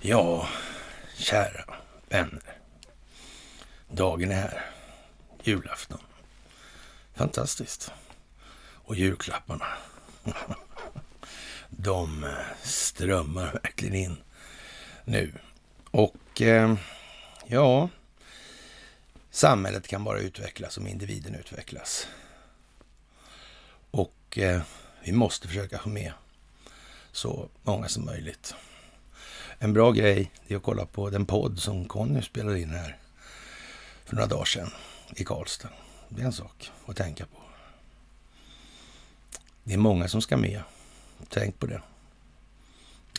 Ja, kära vänner. Dagen är här. Julafton. Fantastiskt. Och julklapparna. De eh, strömmar verkligen in nu. Och eh, ja, samhället kan bara utvecklas om individen utvecklas. Och eh, vi måste försöka få med så många som möjligt. En bra grej är att kolla på den podd som Conny spelade in här för några dagar sedan i Karlstad. Det är en sak att tänka på. Det är många som ska med. Tänk på det.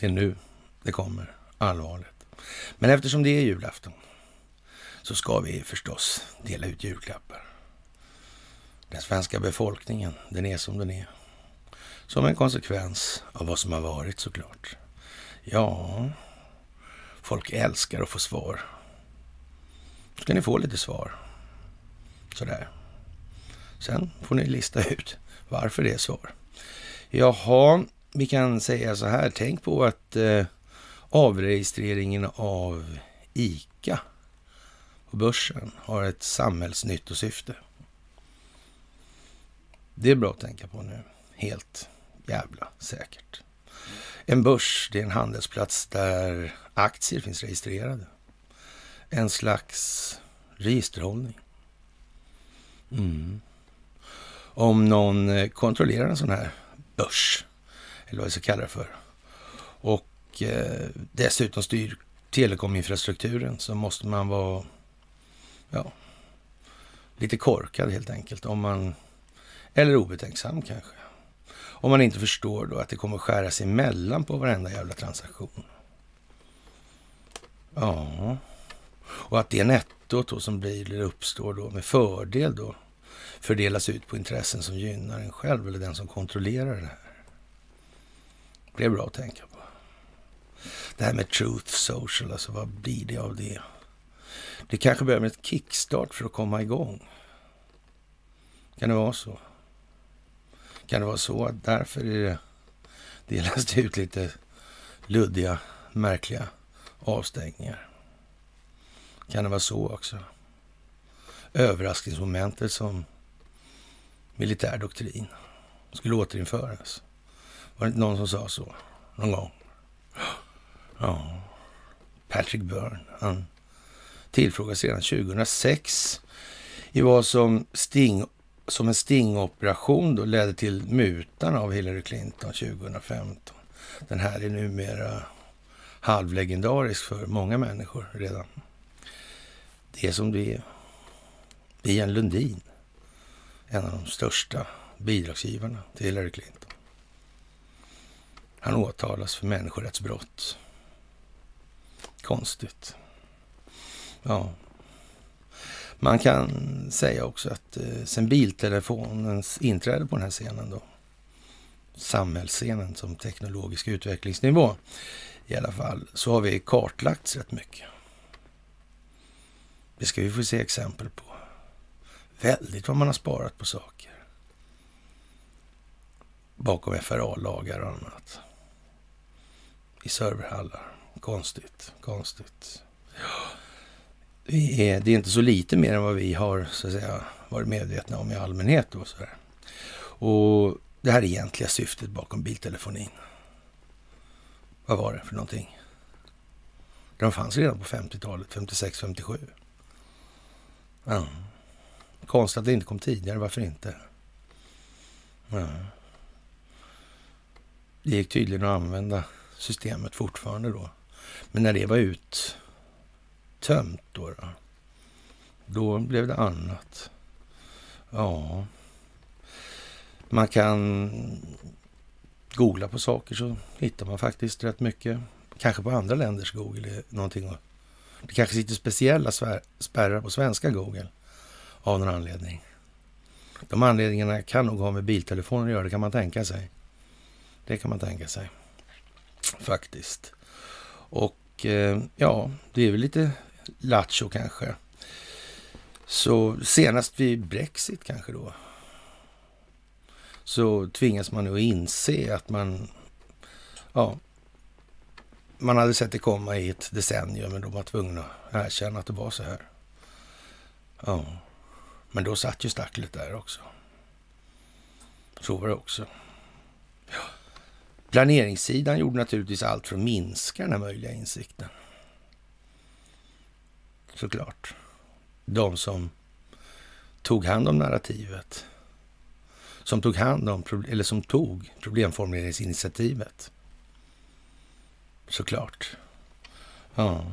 Det är nu det kommer allvarligt. Men eftersom det är julafton så ska vi förstås dela ut julklappar. Den svenska befolkningen, den är som den är. Som en konsekvens av vad som har varit såklart. Ja, folk älskar att få svar. Ska ni få lite svar. Sådär. Sen får ni lista ut varför det är svar. Jaha, vi kan säga så här. Tänk på att eh, avregistreringen av ICA på börsen har ett samhällsnyttosyfte. Det är bra att tänka på nu. Helt jävla säkert. En börs, det är en handelsplats där aktier finns registrerade. En slags registerhållning. Mm. Om någon eh, kontrollerar en sån här börs, eller vad vi ska kalla det för, och eh, dessutom styr telekominfrastrukturen så måste man vara ja, lite korkad helt enkelt. Om man, eller obetänksam kanske. Om man inte förstår då att det kommer skära sig emellan på varenda jävla transaktion. Ja, och att det nettot då som blir eller uppstår då med fördel då fördelas ut på intressen som gynnar en själv eller den som kontrollerar det här. Det är bra att tänka på. Det här med Truth Social, alltså vad blir det av det? Det kanske behöver ett kickstart för att komma igång. Kan det vara så? Kan det vara så att därför är det delas ut lite luddiga, märkliga avstängningar? Kan det vara så också? Överraskningsmomentet som militär doktrin skulle återinföras. Var det inte någon som sa så någon gång? Ja, Patrick Byrne, han tillfrågades redan 2006 i vad som, sting, som en stingoperation då ledde till mutan av Hillary Clinton 2015. Den här är numera halvlegendarisk för många människor redan. Det är som det är. Ian Lundin, en av de största bidragsgivarna till Hillary Clinton. Han åtalas för människorättsbrott. Konstigt. Ja. Man kan säga också att eh, sen biltelefonens inträde på den här scenen då, samhällsscenen som teknologisk utvecklingsnivå i alla fall, så har vi kartlagts rätt mycket. Det ska vi få se exempel på. Väldigt vad man har sparat på saker. Bakom FRA-lagar och annat. I serverhallar. Konstigt, konstigt. Ja. Det är, det är inte så lite mer än vad vi har så att säga, varit medvetna om i allmänhet. Och, så där. och det här egentliga syftet bakom biltelefonin. Vad var det för någonting? De fanns redan på 50-talet, 56, 57. Ja. Konstigt att det inte kom tidigare, varför inte? Ja. Det gick tydligen att använda systemet fortfarande då. Men när det var Tömt då, då, då blev det annat. Ja, man kan googla på saker så hittar man faktiskt rätt mycket. Kanske på andra länders Google. Någonting. Det kanske sitter speciella spärrar på svenska Google av någon anledning. De anledningarna kan nog ha med biltelefoner att göra, det kan man tänka sig. Det kan man tänka sig. Faktiskt. Och eh, ja, det är väl lite lattjo kanske. Så senast vid Brexit kanske då. så tvingas man nu inse att man, ja, man hade sett det komma i ett decennium, men de var tvungna att erkänna att det var så här. Ja, men då satt ju stacklet där också. Så var det också. Ja. Planeringssidan gjorde naturligtvis allt för att minska den här möjliga insikten. Såklart. De som tog hand om narrativet. Som tog hand om, eller som tog problemformuleringsinitiativet. Såklart. Ja,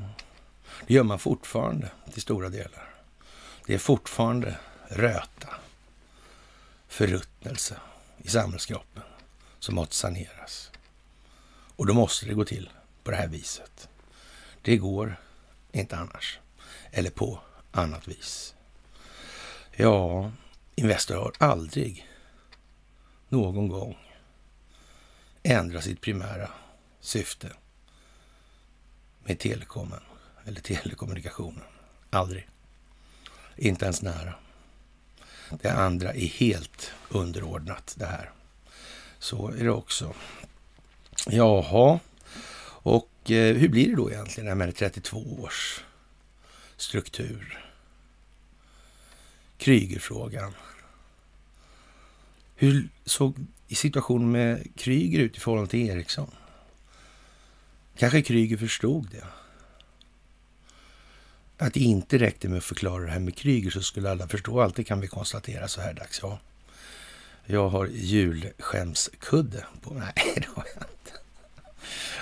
det gör man fortfarande till stora delar. Det är fortfarande röta, förruttnelse i samhällskroppen som måste saneras. Och då måste det gå till på det här viset. Det går inte annars. Eller på annat vis. Ja, Investor har aldrig någon gång ändrat sitt primära syfte med telekomen eller telekommunikationen. Aldrig. Inte ens nära. Det andra är helt underordnat det här. Så är det också. Jaha, och eh, hur blir det då egentligen med 32 års struktur? Krygerfrågan. Hur såg situationen med Kryger ut i förhållande till Eriksson? Kanske Kryger förstod det. Att det inte räckte med att förklara det här med Kryger så skulle alla förstå allt. Det kan vi konstatera så här dags. Ja. Jag har julskämskudde på Nej, det har jag inte.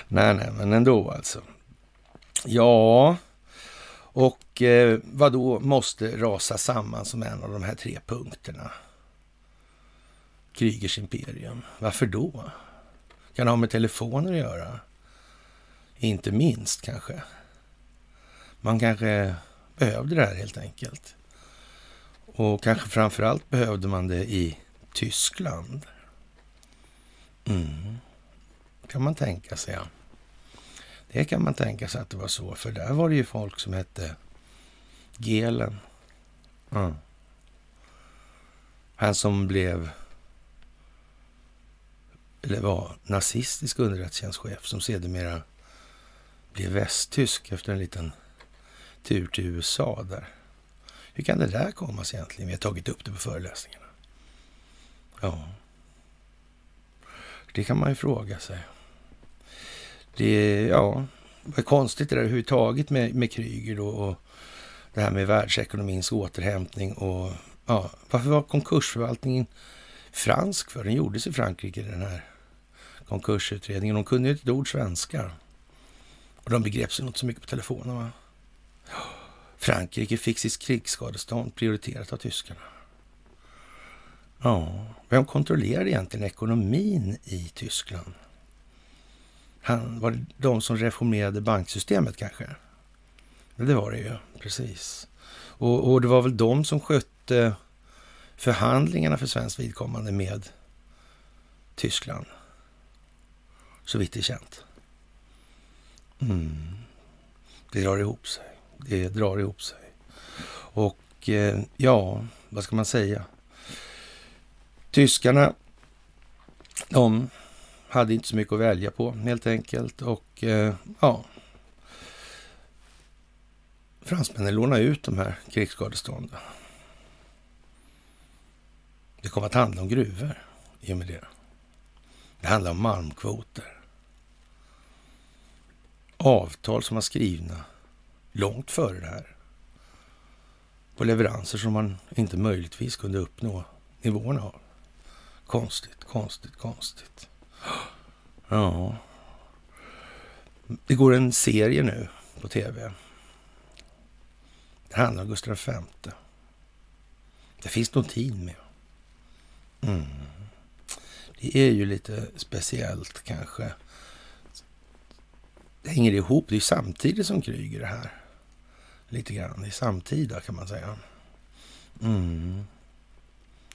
Nej, nej, men ändå alltså. Ja, och eh, vad då måste rasa samman som en av de här tre punkterna? Krigers imperium. Varför då? Kan det ha med telefoner att göra? Inte minst kanske. Man kanske behövde det här helt enkelt. Och kanske framför allt behövde man det i Tyskland. Mm. kan man tänka sig, ja. Det kan man tänka sig att det var så, för där var det ju folk som hette Gelen. Mm. Han som blev, eller var nazistisk underrättelsetjänstchef som sedermera blev västtysk efter en liten tur till USA där. Hur kan det där komma sig egentligen? Vi har tagit upp det på föreläsningarna. Ja, det kan man ju fråga sig. Det, ja, vad är konstigt det där överhuvudtaget med, med Kryger då och det här med världsekonomins återhämtning och ja, varför var konkursförvaltningen fransk för? Den gjordes i Frankrike den här konkursutredningen. De kunde ju inte ett ord svenska. Och de begrep sig inte så mycket på telefonen va? Frankrike fick sitt krigsskadestånd prioriterat av tyskarna. Ja, vem kontrollerade egentligen ekonomin i Tyskland? Han, var det de som reformerade banksystemet kanske? Det var det ju, precis. Och, och det var väl de som skötte förhandlingarna för svenskt vidkommande med Tyskland. Så vitt det är känt. Mm. Det drar ihop sig. Det drar ihop sig. Och eh, ja, vad ska man säga? Tyskarna, de hade inte så mycket att välja på helt enkelt. Och eh, ja, fransmännen lånade ut de här krigsskadestånden. Det kom att handla om gruvor i och med det. Det handlar om malmkvoter. Avtal som var skrivna långt före det här. På leveranser som man inte möjligtvis kunde uppnå nivåerna av. Konstigt, konstigt, konstigt. Ja. Det går en serie nu på tv. Det handlar om Gustav V. Det finns någon tid med. Mm. Det är ju lite speciellt kanske. Det hänger ihop. Det är samtidigt som Kryger det här. Lite grann. Det är samtida kan man säga. Mm.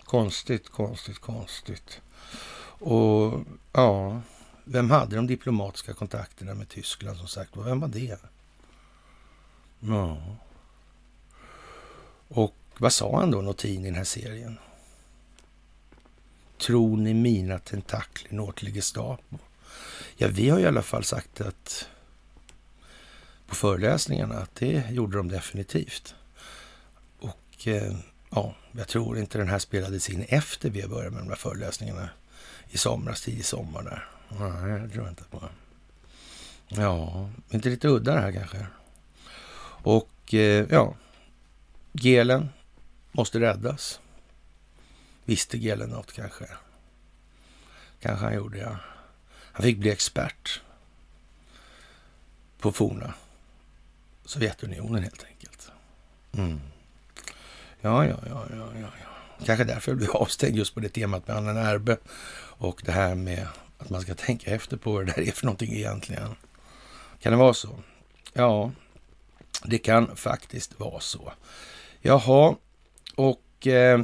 Konstigt, konstigt, konstigt. Och ja, vem hade de diplomatiska kontakterna med Tyskland som sagt Vem var det? Ja. Och vad sa han då, Notin, i den här serien? tror ni mina tentakler når till Gestapo? Ja, vi har i alla fall sagt att på föreläsningarna att det gjorde de definitivt. Och eh, ja, jag tror inte den här spelades in efter vi började med de här föreläsningarna i somras, tidig sommar där. Nej, det tror jag inte på. Ja, inte lite udda det här kanske. Och eh, ja, Gelen måste räddas. Visste Gelen något kanske? Kanske han gjorde, ja. Han fick bli expert på forna Sovjetunionen helt enkelt. Mm. Ja, ja, ja, ja, ja, ja. Kanske därför jag blev avstängd just på det temat med Anna Närbe och det här med att man ska tänka efter på vad det där är för någonting egentligen. Kan det vara så? Ja, det kan faktiskt vara så. Jaha, och eh,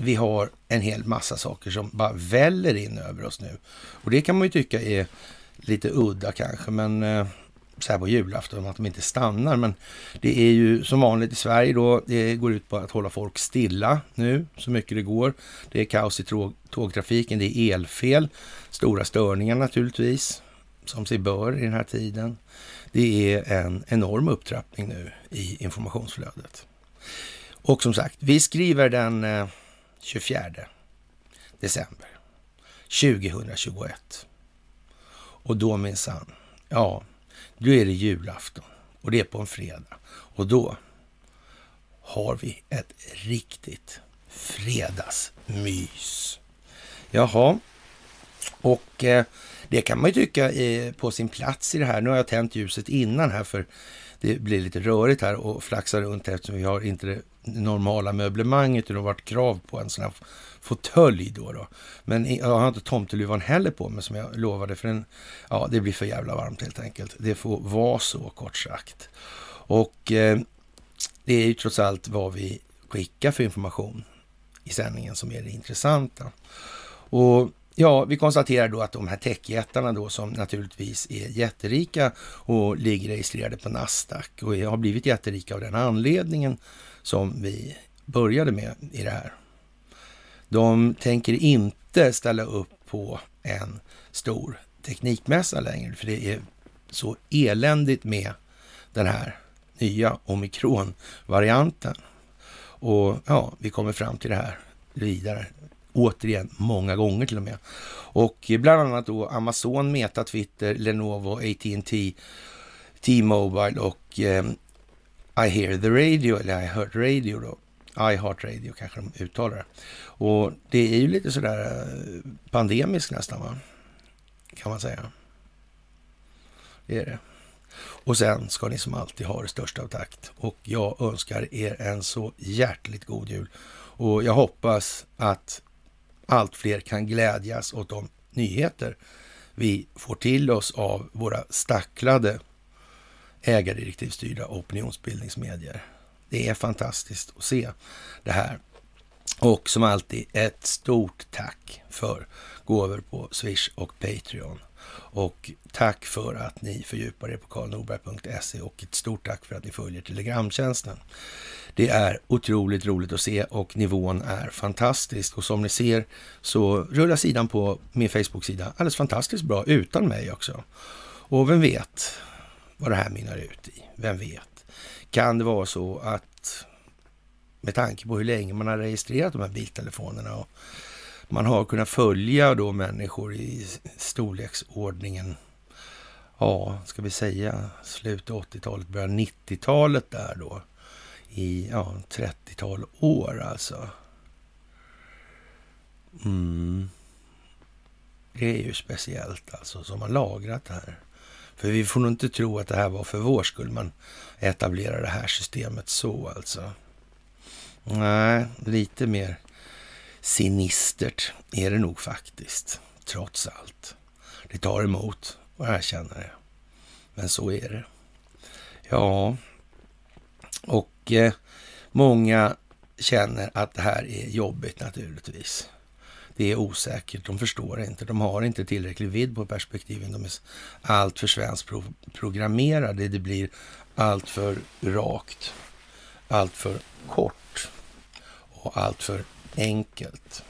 vi har en hel massa saker som bara väller in över oss nu. Och det kan man ju tycka är lite udda kanske, men eh, så här på julafton, att de inte stannar. Men det är ju som vanligt i Sverige då, det går ut på att hålla folk stilla nu så mycket det går. Det är kaos i tågtrafiken, det är elfel, stora störningar naturligtvis, som sig bör i den här tiden. Det är en enorm upptrappning nu i informationsflödet. Och som sagt, vi skriver den eh, 24 december 2021. Och då minsann, ja, då är det julafton och det är på en fredag. Och då har vi ett riktigt fredagsmys. Jaha, och eh, det kan man ju tycka är på sin plats i det här. Nu har jag tänt ljuset innan här för det blir lite rörigt här och flaxar runt eftersom vi har inte det normala möblemanget det har varit krav på en sån här fåtölj då, då. Men jag har inte tomteluvan heller på mig som jag lovade för den, ja, det blir för jävla varmt helt enkelt. Det får vara så kort sagt. Och eh, det är ju trots allt vad vi skickar för information i sändningen som är det intressanta. Och Ja, vi konstaterar då att de här techjättarna då som naturligtvis är jätterika och ligger registrerade på Nasdaq och har blivit jätterika av den anledningen som vi började med i det här. De tänker inte ställa upp på en stor teknikmässa längre, för det är så eländigt med den här nya omikronvarianten. Och ja, vi kommer fram till det här vidare återigen många gånger till och med. Och bland annat då Amazon, Meta, Twitter, Lenovo, AT&T, T-Mobile och eh, I hear the radio, eller I heard radio då. I heart radio kanske de uttalar det. Och det är ju lite sådär eh, pandemiskt nästan, va? kan man säga. Det är det. Och sen ska ni som alltid ha det största av takt. Och jag önskar er en så hjärtligt god jul. Och jag hoppas att allt fler kan glädjas åt de nyheter vi får till oss av våra stacklade ägardirektivstyrda opinionsbildningsmedier. Det är fantastiskt att se det här. Och som alltid ett stort tack för gåvor på Swish och Patreon. Och tack för att ni fördjupar er på karlnorberg.se och ett stort tack för att ni följer Telegramtjänsten. Det är otroligt roligt att se och nivån är fantastisk. Och som ni ser så rullar sidan på min Facebook-sida alldeles fantastiskt bra utan mig också. Och vem vet vad det här mynnar ut i? Vem vet? Kan det vara så att med tanke på hur länge man har registrerat de här biltelefonerna och man har kunnat följa då människor i storleksordningen, ja, ska vi säga slutet 80-talet, början 90-talet där då i ja, 30-tal år alltså. Mm. Det är ju speciellt alltså som har lagrat det här. För vi får nog inte tro att det här var för vår skull man etablerar det här systemet så alltså. Nej, lite mer sinistert är det nog faktiskt, trots allt. Det tar emot och jag känner det. Men så är det. Ja, och eh, många känner att det här är jobbigt naturligtvis. Det är osäkert, de förstår inte, de har inte tillräcklig vidd på perspektiven. De är allt för svenskt programmerade, det blir allt för rakt, allt för kort och allt för enkelt.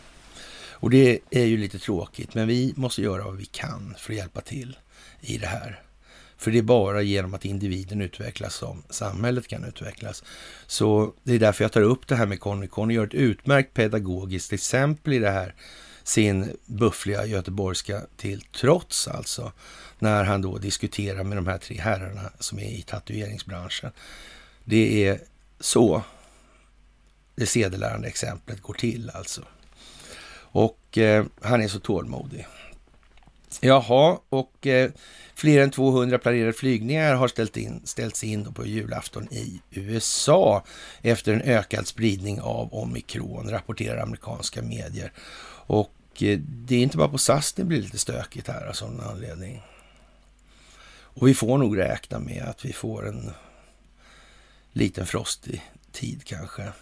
Och det är ju lite tråkigt, men vi måste göra vad vi kan för att hjälpa till i det här. För det är bara genom att individen utvecklas som samhället kan utvecklas. Så det är därför jag tar upp det här med Conny. Conny gör ett utmärkt pedagogiskt exempel i det här, sin buffliga göteborgska till trots alltså, när han då diskuterar med de här tre herrarna som är i tatueringsbranschen. Det är så det sedelärande exemplet går till alltså. Och eh, han är så tålmodig. Jaha, och eh, fler än 200 planerade flygningar har ställt in, ställts in på julafton i USA efter en ökad spridning av omikron, rapporterar amerikanska medier. Och eh, det är inte bara på SAS det blir lite stökigt här av sån anledning. Och vi får nog räkna med att vi får en liten frostig tid kanske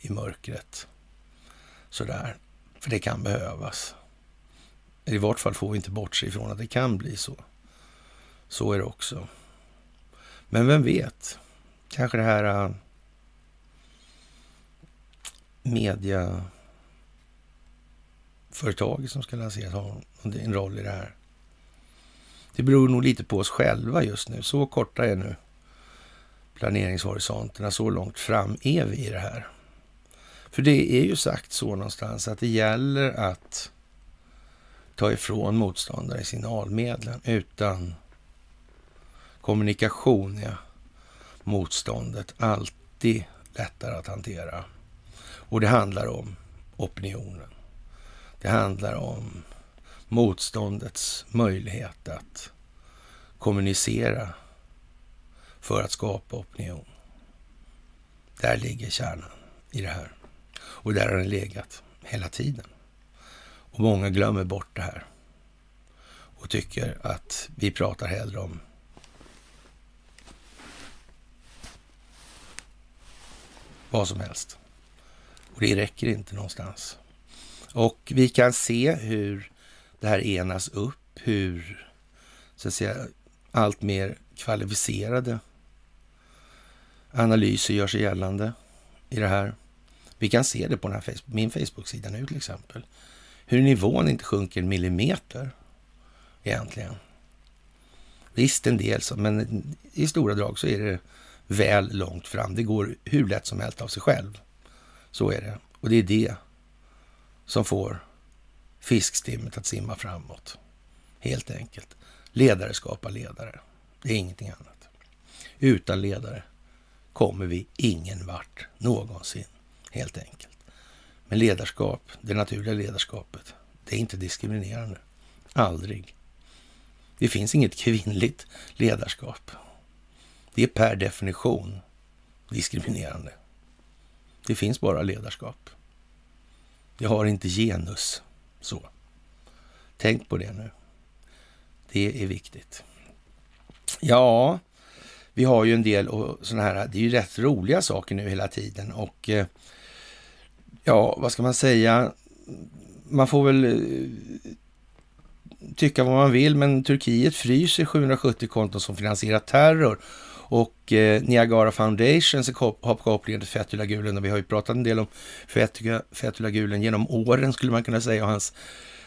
i mörkret. Sådär, för det kan behövas. I vart fall får vi inte bortse ifrån att det kan bli så. Så är det också. Men vem vet? Kanske det här uh, mediaföretaget som ska lanseras har en roll i det här. Det beror nog lite på oss själva just nu. Så korta är nu planeringshorisonterna. Så långt fram är vi i det här. För det är ju sagt så någonstans att det gäller att ta ifrån motståndare signalmedlen. Utan kommunikation är motståndet alltid lättare att hantera. Och det handlar om opinionen. Det handlar om motståndets möjlighet att kommunicera för att skapa opinion. Där ligger kärnan i det här. Och där har den legat hela tiden. Och många glömmer bort det här och tycker att vi pratar hellre om vad som helst. Och det räcker inte någonstans. Och vi kan se hur det här enas upp, hur så att säga, allt mer kvalificerade analyser gör sig gällande i det här. Vi kan se det på den här Facebook, min Facebook-sida nu till exempel. Hur nivån inte sjunker en millimeter egentligen. Visst en del, men i stora drag så är det väl långt fram. Det går hur lätt som helst av sig själv. Så är det. Och det är det som får fiskstimmet att simma framåt. Helt enkelt. Ledare skapar ledare. Det är ingenting annat. Utan ledare kommer vi ingen vart någonsin helt enkelt. Men ledarskap, det naturliga ledarskapet, det är inte diskriminerande. Aldrig. Det finns inget kvinnligt ledarskap. Det är per definition diskriminerande. Det finns bara ledarskap. Det har inte genus så. Tänk på det nu. Det är viktigt. Ja, vi har ju en del och sådana här, det är ju rätt roliga saker nu hela tiden och eh, ja, vad ska man säga? Man får väl eh, tycka vad man vill, men Turkiet fryser 770 konton som finansierar terror. Och eh, Niagara Foundation har kopplingen till Fethullah Gulen och vi har ju pratat en del om Fethullah Gulen genom åren skulle man kunna säga och hans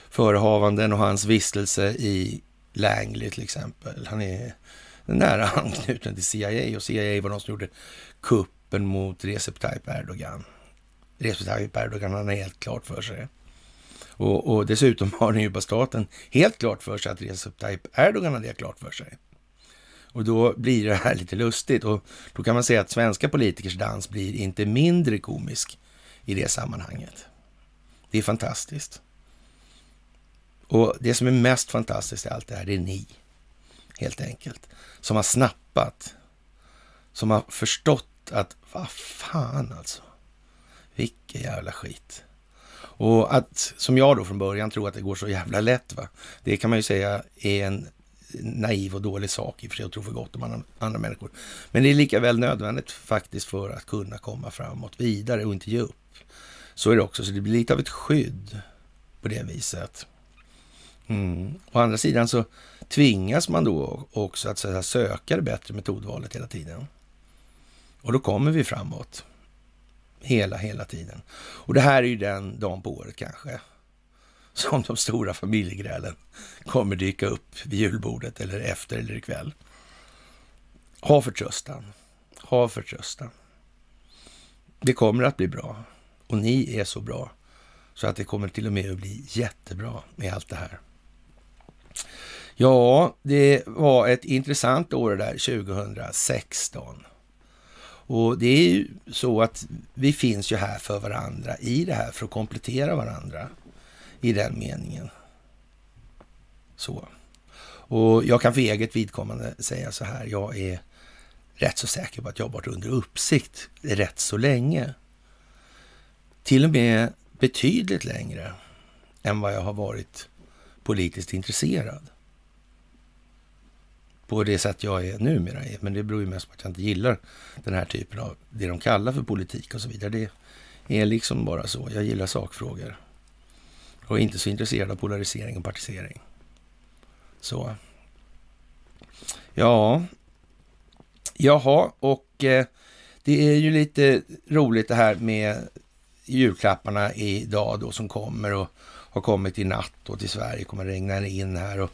förehavanden och hans vistelse i Langley till exempel. Han är nära anknuten till CIA och CIA var de som gjorde kuppen mot Recep Tayyip Erdogan. Recep Tayyip Erdogan han har helt klart för sig. Och, och dessutom har den djupa staten helt klart för sig att Recep Tayyip Erdogan har det klart för sig. Och då blir det här lite lustigt och då kan man säga att svenska politikers dans blir inte mindre komisk i det sammanhanget. Det är fantastiskt. Och det som är mest fantastiskt i allt det här, det är ni, helt enkelt, som har snappat, som har förstått att vad fan alltså. Vilken jävla skit. Och att, som jag då från början, tror att det går så jävla lätt, va? det kan man ju säga är en naiv och dålig sak i och för sig att tro för gott om andra, andra människor. Men det är lika väl nödvändigt faktiskt för att kunna komma framåt vidare och inte ge upp. Så är det också, så det blir lite av ett skydd på det viset. Mm. Å andra sidan så tvingas man då också att, att söka det bättre metodvalet hela tiden. Och då kommer vi framåt Hela, hela tiden. Och det här är ju den dagen på året kanske som de stora familjegrälen kommer dyka upp vid julbordet eller efter eller ikväll. Ha förtröstan. Ha förtröstan. Det kommer att bli bra. Och ni är så bra så att det kommer till och med att bli jättebra med allt det här. Ja, det var ett intressant år det där 2016. Och det är ju så att vi finns ju här för varandra i det här för att komplettera varandra i den meningen. Så. Och jag kan för eget vidkommande säga så här. Jag är rätt så säker på att jag har varit under uppsikt rätt så länge. Till och med betydligt längre än vad jag har varit politiskt intresserad. På det sätt jag är numera. Men det beror ju mest på att jag inte gillar den här typen av det de kallar för politik och så vidare. Det är liksom bara så. Jag gillar sakfrågor. Och är inte så intresserad av polarisering och partisering. Så. Ja. Jaha, och eh, det är ju lite roligt det här med julklapparna idag då som kommer och har kommit i natt och till Sverige kommer regna in här. Och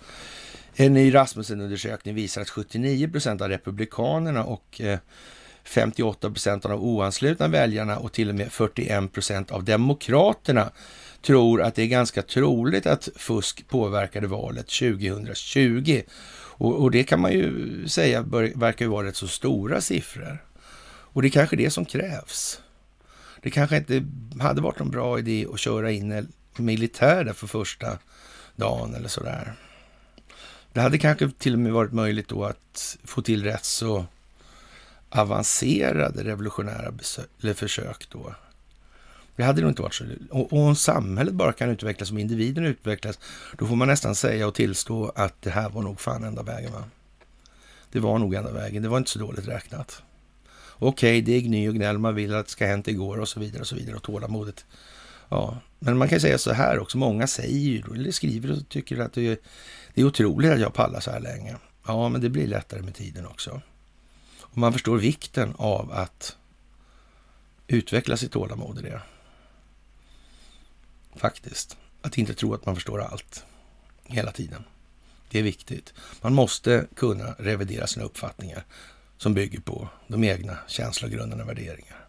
en ny Rasmussen-undersökning visar att 79 procent av republikanerna och eh, 58 procent av de oanslutna väljarna och till och med 41 procent av demokraterna tror att det är ganska troligt att fusk påverkade valet 2020. Och, och det kan man ju säga bör, verkar ju vara rätt så stora siffror. Och det är kanske det som krävs. Det kanske inte hade varit någon bra idé att köra in militär där för första dagen eller sådär. Det hade kanske till och med varit möjligt då att få till rätt så avancerade revolutionära försök då det hade nog inte varit så. Och, och om samhället bara kan utvecklas, som individen utvecklas, då får man nästan säga och tillstå att det här var nog fan enda vägen. Va? Det var nog enda vägen. Det var inte så dåligt räknat. Okej, det är gny och gnäll. Man vill att det ska ha hänt igår och så vidare och så vidare. Och tålamodet. Ja, men man kan säga så här också. Många säger ju, eller skriver och tycker att det är, det är otroligt att jag pallar så här länge. Ja, men det blir lättare med tiden också. Och man förstår vikten av att utveckla sitt tålamod i det. Faktiskt. Att inte tro att man förstår allt hela tiden. Det är viktigt. Man måste kunna revidera sina uppfattningar som bygger på de egna känslogrunderna och värderingar.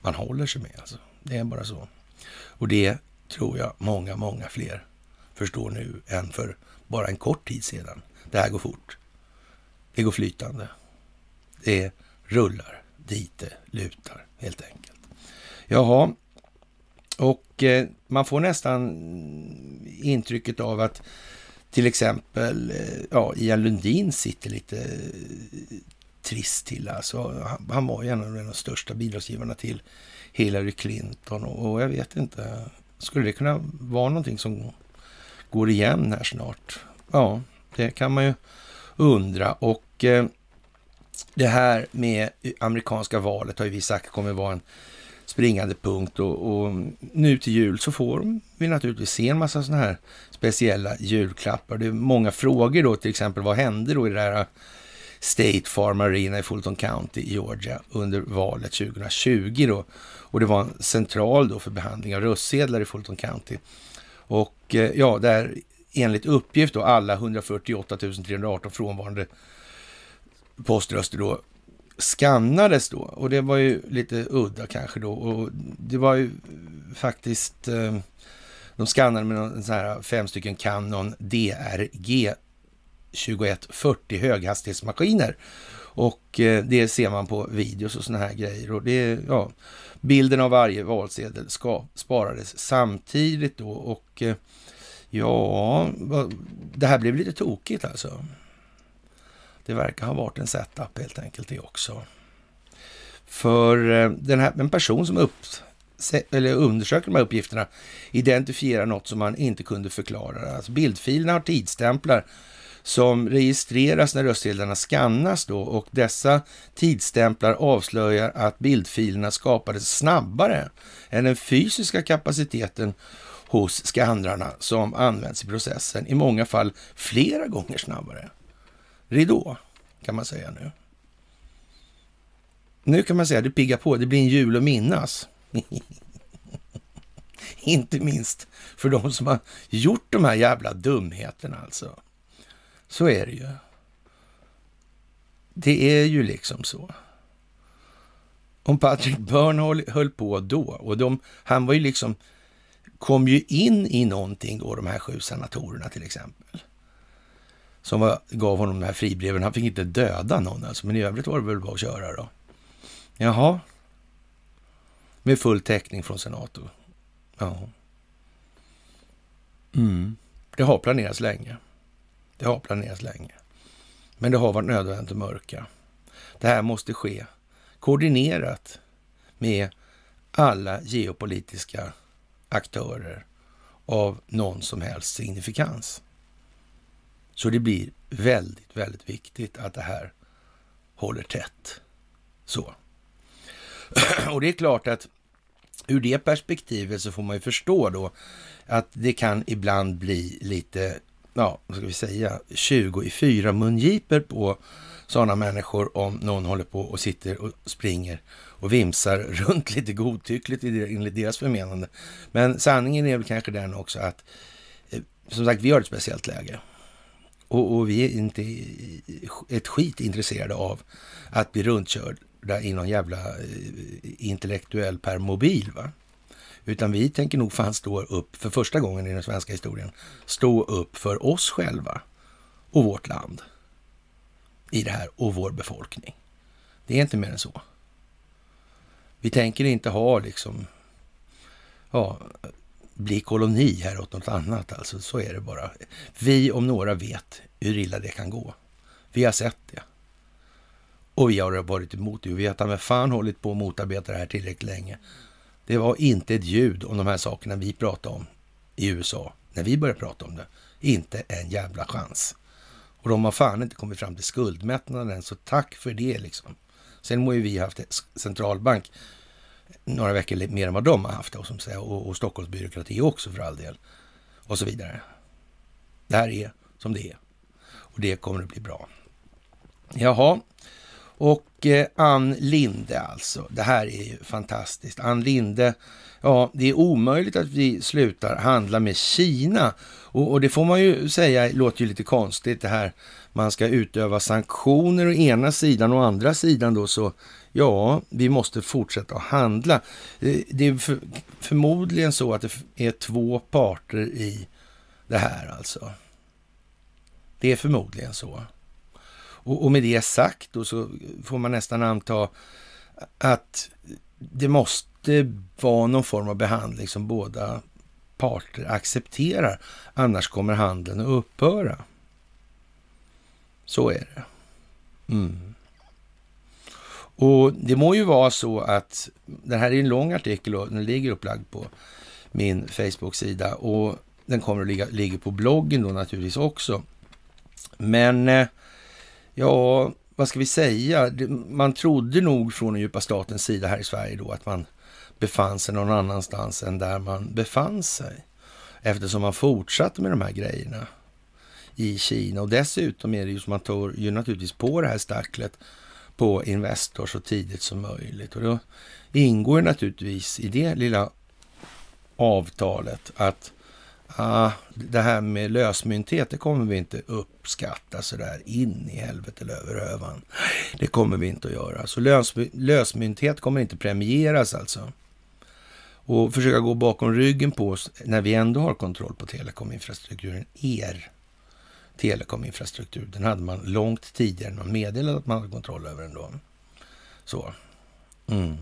Man håller sig med alltså. Det är bara så. Och det tror jag många, många fler förstår nu än för bara en kort tid sedan. Det här går fort. Det går flytande. Det rullar dit det lutar helt enkelt. Jaha, och eh, man får nästan intrycket av att till exempel eh, ja, Ian Lundin sitter lite eh, trist till. Alltså, han, han var ju en av de största bidragsgivarna till Hillary Clinton och, och jag vet inte, skulle det kunna vara någonting som går igen här snart? Ja, det kan man ju undra. Och eh, det här med amerikanska valet har ju vi sagt kommer vara en springande punkt och, och, nu till jul så får vi naturligtvis se en massa sådana här speciella julklappar. Det är många frågor då, till exempel vad hände då i det här State Farm Arena i Fulton County i Georgia under valet 2020 då. Och det var en central då för behandling av röstsedlar i Fulton County. Och eh, ja, där enligt uppgift då alla 148 318 frånvarande poströster då skannades då. Och det var ju lite udda kanske då. Och det var ju faktiskt eh, de skannade med någon sån här fem stycken Canon DRG 2140 höghastighetsmaskiner. Och eh, det ser man på videos och såna här grejer. Och det ja, bilden av varje valsedel ska, sparades samtidigt då och eh, ja, det här blev lite tokigt alltså. Det verkar ha varit en setup helt enkelt det också. För eh, den här, en person som upp, eller undersöker de här uppgifterna identifierar något som man inte kunde förklara. Alltså bildfilerna har tidsstämplar som registreras när röstsedlarna skannas då och dessa tidsstämplar avslöjar att bildfilerna skapades snabbare än den fysiska kapaciteten hos skannrarna som används i processen, i många fall flera gånger snabbare ridå, kan man säga nu. Nu kan man säga att det piggar på, det blir en jul att minnas. Inte minst för de som har gjort de här jävla dumheterna alltså. Så är det ju. Det är ju liksom så. Om Patrick Byrne höll på då, och de, han var ju liksom, kom ju in i någonting då, de här sju senatorerna till exempel. Som var, gav honom de här fribreven. Han fick inte döda någon alltså, men i övrigt var det väl bara att köra då. Jaha. Med full täckning från senator. Ja. Mm. Det har planerats länge. Det har planerats länge. Men det har varit nödvändigt att mörka. Det här måste ske koordinerat med alla geopolitiska aktörer av någon som helst signifikans. Så det blir väldigt, väldigt viktigt att det här håller tätt. Så. Och det är klart att ur det perspektivet så får man ju förstå då att det kan ibland bli lite, ja, vad ska vi säga, 20 i fyra mungiper på sådana människor om någon håller på och sitter och springer och vimsar runt lite godtyckligt enligt deras förmenande. Men sanningen är väl kanske den också att, eh, som sagt, vi har ett speciellt läge. Och, och, vi är inte ett skit intresserade av att bli runtkörda i någon jävla eh, intellektuell permobil. Va? Utan vi tänker nog fan stå upp för första gången i den svenska historien. Stå upp för oss själva och vårt land i det här och vår befolkning. Det är inte mer än så. Vi tänker inte ha liksom, ja, bli koloni här åt något annat. Alltså så är det bara. Vi om några vet hur illa det kan gå. Vi har sett det. Och vi har varit emot det. Vi har med fan hållit på att motarbeta det här tillräckligt länge. Det var inte ett ljud om de här sakerna vi pratade om i USA när vi började prata om det. Inte en jävla chans. Och de har fan inte kommit fram till skuldmättnaden än, så tack för det liksom. Sen må ju vi haft centralbank några veckor mer än vad de har haft och, som säger, och, och Stockholms byråkrati också för all del. Och så vidare. Det här är som det är. Och det kommer att bli bra. Jaha, och eh, Ann Linde alltså. Det här är ju fantastiskt. Ann Linde, ja, det är omöjligt att vi slutar handla med Kina. Och, och det får man ju säga låter ju lite konstigt det här. Man ska utöva sanktioner å ena sidan och å andra sidan då så Ja, vi måste fortsätta att handla. Eh, det är för, förmodligen så att det är två parter i det här alltså. Det är förmodligen så. Och, och med det sagt då så får man nästan anta att det måste vara någon form av behandling som båda parter accepterar. Annars kommer handeln att upphöra. Så är det. Mm. Och det må ju vara så att, det här är en lång artikel och den ligger upplagd på min Facebook-sida och den kommer att ligga, ligga på bloggen då naturligtvis också. Men eh, ja, vad ska vi säga? Man trodde nog från den djupa statens sida här i Sverige då att man befann sig någon annanstans än där man befann sig. Eftersom man fortsatte med de här grejerna i Kina. Och dessutom är det ju som man tar ju naturligtvis på det här stacklet på Investor så tidigt som möjligt. Och då ingår naturligtvis i det lilla avtalet att ah, det här med lösmynthet, det kommer vi inte uppskatta så där in i helvete eller över övan. Det kommer vi inte att göra. Så lös, lösmynthet kommer inte premieras alltså. Och försöka gå bakom ryggen på oss när vi ändå har kontroll på telekominfrastrukturen, er telekominfrastruktur. Den hade man långt tidigare när man meddelade att man hade kontroll över den då. Så. Mm.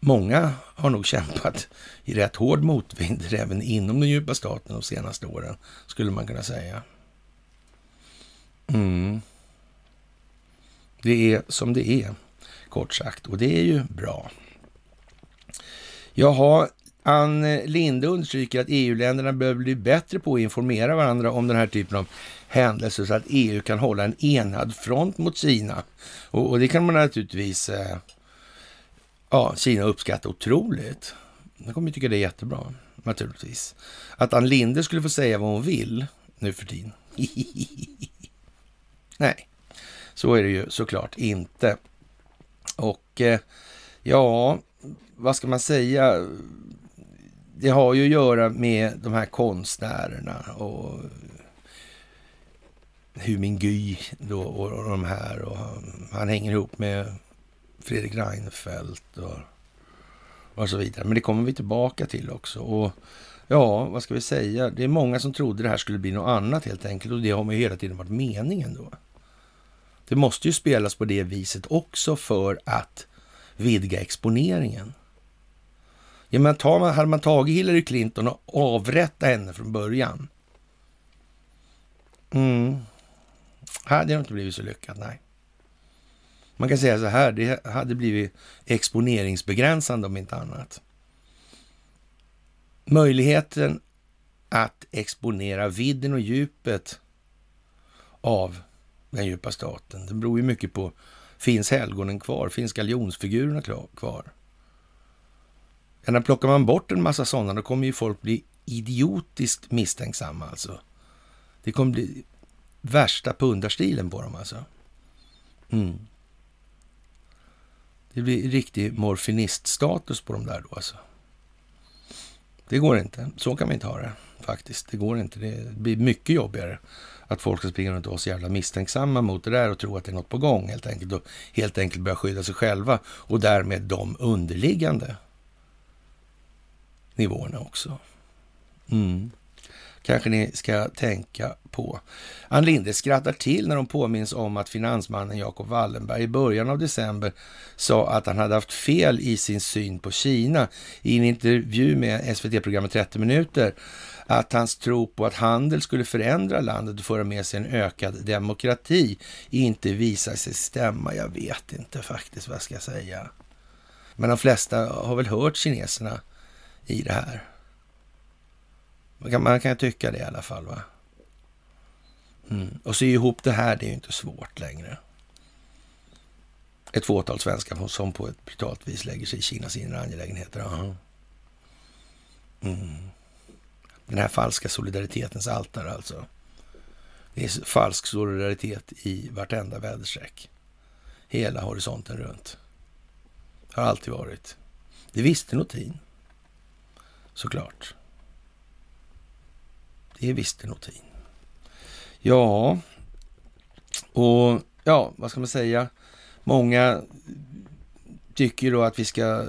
Många har nog kämpat i rätt hård motvind även inom den djupa staten de senaste åren, skulle man kunna säga. Mm. Det är som det är, kort sagt, och det är ju bra. Jaha, Ann Linde understryker att EU-länderna behöver bli bättre på att informera varandra om den här typen av händelser så att EU kan hålla en enad front mot Kina. Och, och det kan man naturligtvis, eh, ja, Kina uppskatta otroligt. De kommer tycka det är jättebra, naturligtvis. Att Ann Linde skulle få säga vad hon vill nu för tiden. Nej, så är det ju såklart inte. Och eh, ja, vad ska man säga? Det har ju att göra med de här konstnärerna och Humin Guy då och, och de här. Och han, han hänger ihop med Fredrik Reinfeldt och, och så vidare. Men det kommer vi tillbaka till också. Och ja, vad ska vi säga? Det är många som trodde det här skulle bli något annat helt enkelt. Och det har man ju hela tiden varit meningen då. Det måste ju spelas på det viset också för att vidga exponeringen. Ja, men tar man, hade man tagit Hillary Clinton och avrättat henne från början. Mm. Hade det inte blivit så lyckat, nej. Man kan säga så här, det hade blivit exponeringsbegränsande om inte annat. Möjligheten att exponera vidden och djupet av den djupa staten, Det beror ju mycket på Finns helgonen kvar? Finns galjonsfigurerna kvar? Ja, när plockar man bort en massa sådana, då kommer ju folk bli idiotiskt misstänksamma alltså. Det kommer bli värsta pundarstilen på dem alltså. Mm. Det blir riktig morfiniststatus på de där då alltså. Det går inte. Så kan vi inte ha det faktiskt. Det går inte. Det blir mycket jobbigare att folk ska springa runt och vara så jävla misstänksamma mot det där och tro att det är något på gång helt enkelt. Och helt enkelt börja skydda sig själva och därmed de underliggande nivåerna också. Mm kanske ni ska tänka på. Ann Linde skrattar till när hon påminns om att finansmannen Jacob Wallenberg i början av december sa att han hade haft fel i sin syn på Kina i en intervju med SVT-programmet 30 minuter att hans tro på att handel skulle förändra landet och föra med sig en ökad demokrati inte visar sig stämma. Jag vet inte faktiskt vad jag ska säga. Men de flesta har väl hört kineserna i det här. Man kan, man kan tycka det i alla fall. va? Mm. Och sy ihop det här, det är ju inte svårt längre. Ett fåtal svenskar som på ett brutalt vis lägger sig i Kinas inre angelägenheter. Aha. Mm. Den här falska solidaritetens altare alltså. Det är falsk solidaritet i vartenda väderstreck. Hela horisonten runt. Har alltid varit. Det visste Notin. Såklart. Det visste Notin. Ja, och ja, vad ska man säga? Många tycker då att vi ska eh,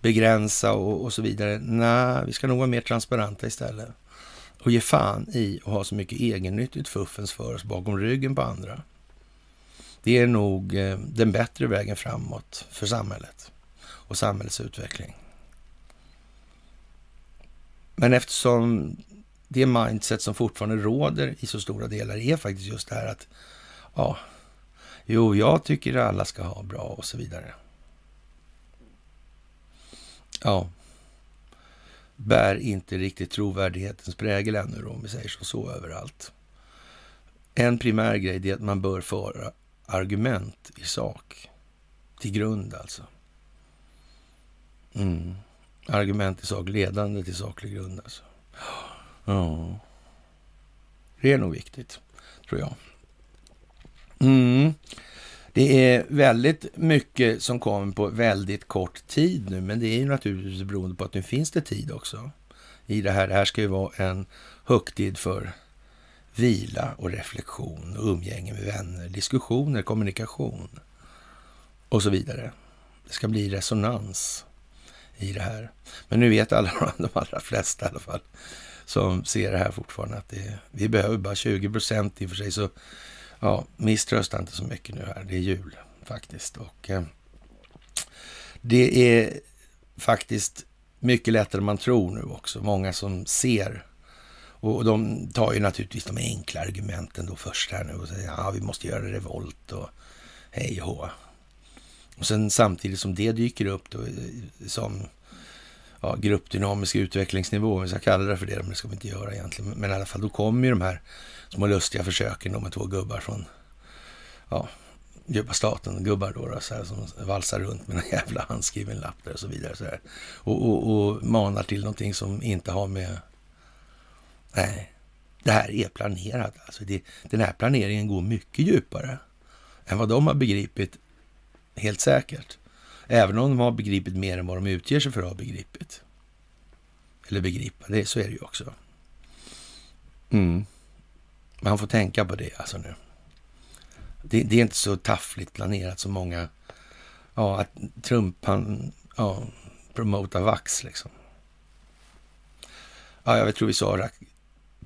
begränsa och, och så vidare. Nej, vi ska nog vara mer transparenta istället. Och ge fan i att ha så mycket egennyttigt fuffens för oss bakom ryggen på andra. Det är nog eh, den bättre vägen framåt för samhället och samhällets utveckling. Men eftersom det mindset som fortfarande råder i så stora delar är faktiskt just det här att ja, jo, jag tycker alla ska ha bra och så vidare. Ja, bär inte riktigt trovärdighetens prägel ännu då, om vi säger så, så överallt. En primär grej är att man bör föra argument i sak, till grund alltså. Mm argument i sak, ledande till saklig grund. Alltså. Ja, det är nog viktigt, tror jag. Mm. Det är väldigt mycket som kommer på väldigt kort tid nu, men det är ju naturligtvis beroende på att nu finns det tid också i det här. Det här ska ju vara en högtid för vila och reflektion och umgänge med vänner, diskussioner, kommunikation och så vidare. Det ska bli resonans i det här. Men nu vet alla, de allra flesta i alla fall, som ser det här fortfarande att det, vi behöver bara 20 procent i och för sig. Så ja, misströsta inte så mycket nu här. Det är jul faktiskt. Och eh, det är faktiskt mycket lättare än man tror nu också. Många som ser. Och de tar ju naturligtvis de enkla argumenten då först här nu och säger ja, vi måste göra revolt och hej och hå. Och sen samtidigt som det dyker upp då, eh, som ja, gruppdynamisk utvecklingsnivå, om vi ska kalla det för det, men det ska vi inte göra egentligen. Men i alla fall, då kommer ju de här små lustiga försöken då med två gubbar från ja, djupa staten, gubbar då, då så här, som valsar runt med en jävla handskriven lapp där och så vidare. Så här. Och, och, och manar till någonting som inte har med... Nej, det här är planerat. Alltså det, den här planeringen går mycket djupare än vad de har begripit Helt säkert. Även om de har begripit mer än vad de utger sig för att ha begripit. Eller begripa, det, så är det ju också. Mm. Man får tänka på det alltså nu. Det, det, är inte så taffligt planerat som många... Ja, att Trump han ja, promotar vax liksom. Ja, jag tror vi sa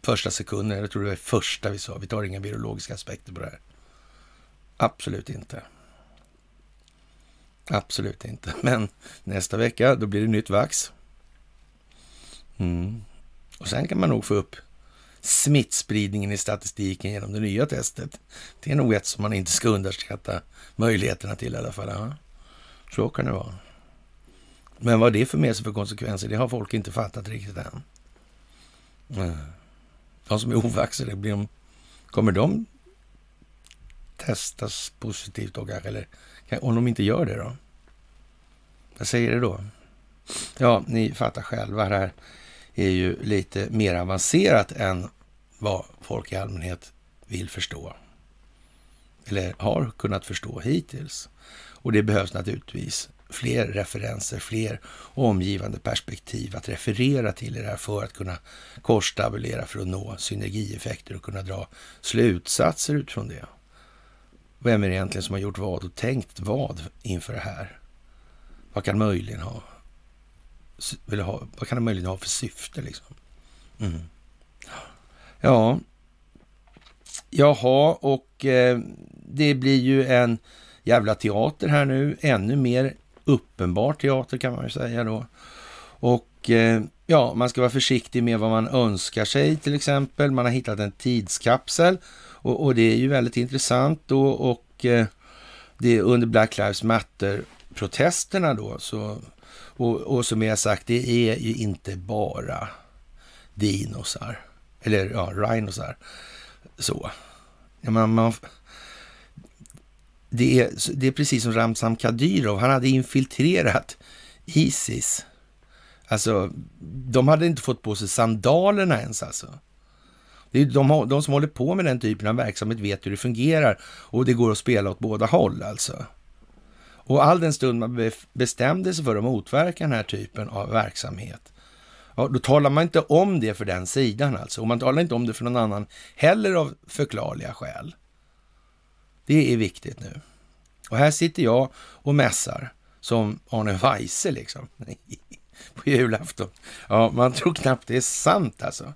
första sekunden, jag tror det var första vi sa. Vi tar inga biologiska aspekter på det här. Absolut inte. Absolut inte. Men nästa vecka, då blir det nytt vax. Mm. Och sen kan man nog få upp smittspridningen i statistiken genom det nya testet. Det är nog ett som man inte ska underskatta möjligheterna till i alla fall. Ja. Så kan det vara. Men vad det för med sig för konsekvenser, det har folk inte fattat riktigt än. Mm. De som är ovaxade, blir de, kommer de testas positivt då kanske? Eller Eh, om de inte gör det då? Vad säger det då? Ja, ni fattar själva. Det här är ju lite mer avancerat än vad folk i allmänhet vill förstå. Eller har kunnat förstå hittills. Och det behövs naturligtvis fler referenser, fler omgivande perspektiv att referera till i det här för att kunna korstabulera för att nå synergieffekter och kunna dra slutsatser utifrån det. Vem är det egentligen som har gjort vad och tänkt vad inför det här? Vad kan möjligen ha, vill ha vad kan det möjligen ha för syfte liksom? Mm. Ja, jaha, och eh, det blir ju en jävla teater här nu, ännu mer uppenbar teater kan man ju säga då. Och eh, ja, man ska vara försiktig med vad man önskar sig till exempel. Man har hittat en tidskapsel och, och det är ju väldigt intressant då och eh, det är under Black Lives Matter-protesterna då så och, och som jag sagt, det är ju inte bara dinosar, eller ja, rhinosar. Så. Ja, man, man, det, är, det är precis som Ramzan Kadyrov, han hade infiltrerat Isis. Alltså, de hade inte fått på sig sandalerna ens alltså. Det är de, de som håller på med den typen av verksamhet vet hur det fungerar och det går att spela åt båda håll alltså. Och all den stund man bestämde sig för att motverka den här typen av verksamhet, ja, då talar man inte om det för den sidan alltså. Och man talar inte om det för någon annan heller av förklarliga skäl. Det är viktigt nu. Och här sitter jag och mässar som Arne Weise liksom. På julafton. Ja, man tror knappt det är sant alltså.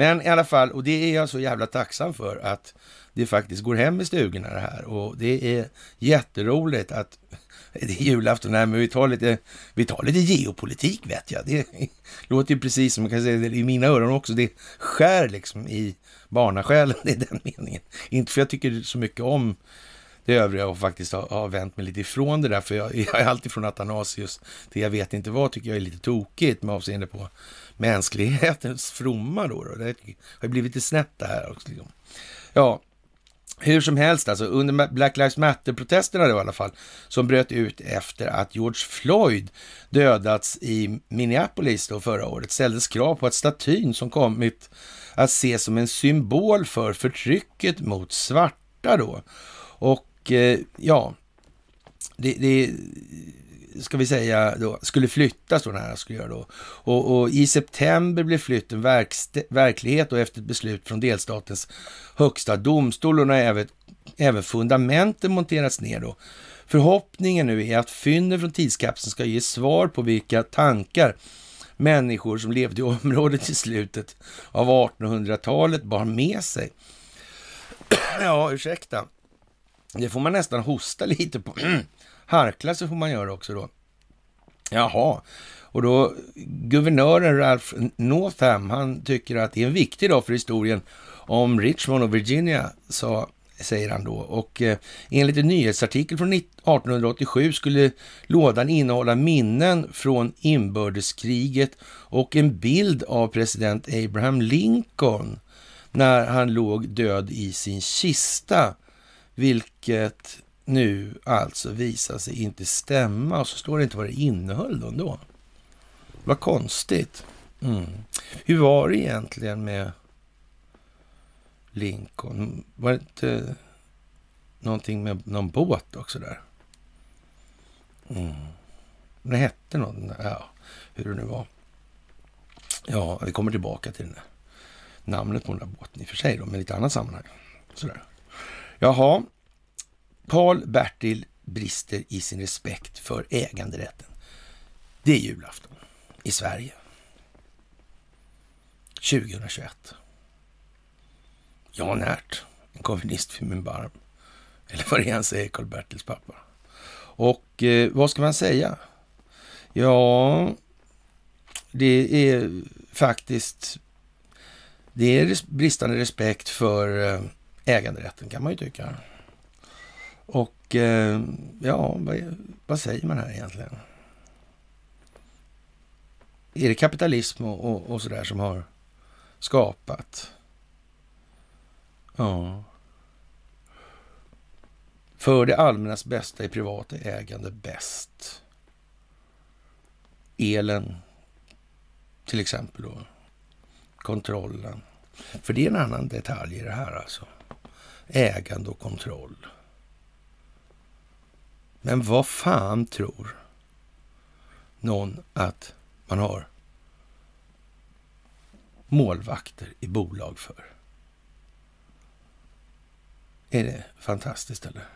Men i alla fall, och det är jag så jävla tacksam för att det faktiskt går hem i stugorna det här. Och det är jätteroligt att det är julafton, nej, men vi tar, lite, vi tar lite geopolitik vet jag. Det låter ju precis som man kan säga det i mina öron också. Det skär liksom i barnasjälen i den meningen. Inte för jag tycker så mycket om det övriga och faktiskt har, har vänt mig lite ifrån det där. För jag, jag är alltid från Athanasius till jag vet inte vad tycker jag är lite tokigt med avseende på mänsklighetens fromma då. då. Det har blivit lite snett det här också. Liksom. Ja, hur som helst, alltså under Black Lives Matter-protesterna i alla fall, som bröt ut efter att George Floyd dödats i Minneapolis då förra året, ställdes krav på att statyn som kommit att ses som en symbol för förtrycket mot svarta då. Och eh, ja, det, det ska vi säga, då, skulle flyttas då, den här skulle göra då. Och, och, i september blev flytten verklighet och efter ett beslut från delstatens högsta domstol och när även, även fundamenten monterats ner då. Förhoppningen nu är att fynden från tidskapseln ska ge svar på vilka tankar människor som levde i området i slutet av 1800-talet bar med sig. ja, ursäkta. Det får man nästan hosta lite på. Harkla så får man göra också då. Jaha, och då guvernören Ralph Northam, han tycker att det är en viktig dag för historien om Richmond och Virginia, sa, säger han då. Och eh, enligt en nyhetsartikel från 1887 skulle lådan innehålla minnen från inbördeskriget och en bild av president Abraham Lincoln när han låg död i sin kista, vilket nu alltså visar sig inte stämma och så står det inte vad det innehöll då ändå. Vad konstigt. Mm. Hur var det egentligen med Lincoln? Var det inte någonting med någon båt också där? Mm. Det hette någon, ja, hur det nu var. Ja, vi kommer tillbaka till den där namnet på den där båten i och för sig då, men i ett annat sammanhang. Sådär. Jaha, Paul Bertil brister i sin respekt för äganderätten. Det är julafton i Sverige. 2021. Jan Ert, en kommunist vid min barm. Eller vad det är han säger, Karl-Bertils pappa. Och eh, vad ska man säga? Ja, det är faktiskt det är bristande respekt för eh, äganderätten kan man ju tycka. Och eh, ja, vad, vad säger man här egentligen? Är det kapitalism och, och, och sådär som har skapat? Ja. För det allmännas bästa är privata ägande bäst. Elen, till exempel då. Kontrollen. För det är en annan detalj i det här alltså. Ägande och kontroll. Men vad fan tror någon att man har målvakter i bolag för? Är det fantastiskt eller?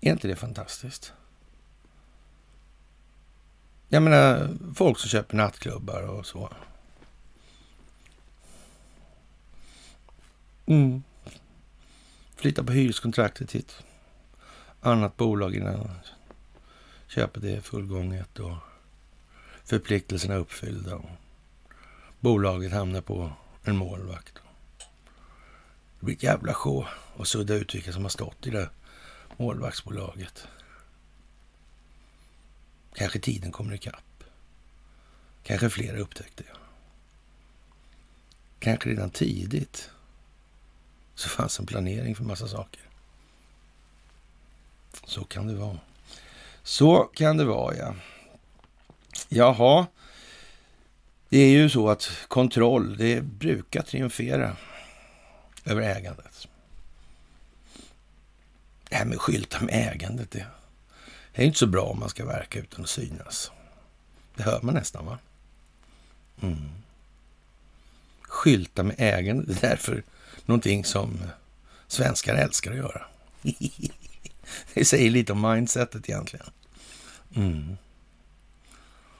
Är inte det fantastiskt? Jag menar, folk som köper nattklubbar och så. Mm. Flytta på hyreskontraktet hit annat bolag innan köpet är fullgånget och förpliktelserna uppfyllda. Och bolaget hamnar på en målvakt. Det blir ett jävla sjå att sudda ut vilka som har stått i det målvaktsbolaget. Kanske tiden kommer ikapp. Kanske flera upptäckte det. Kanske redan tidigt så fanns en planering för massa saker. Så kan det vara. Så kan det vara, ja. Jaha. Det är ju så att kontroll, det brukar triumfera över ägandet. Det här med skyltar med ägandet, det är inte så bra om man ska verka utan att synas. Det hör man nästan, va? Mm. Skylta med ägandet, det är därför någonting som svenskar älskar att göra. det säger lite om mindsetet egentligen. Mm.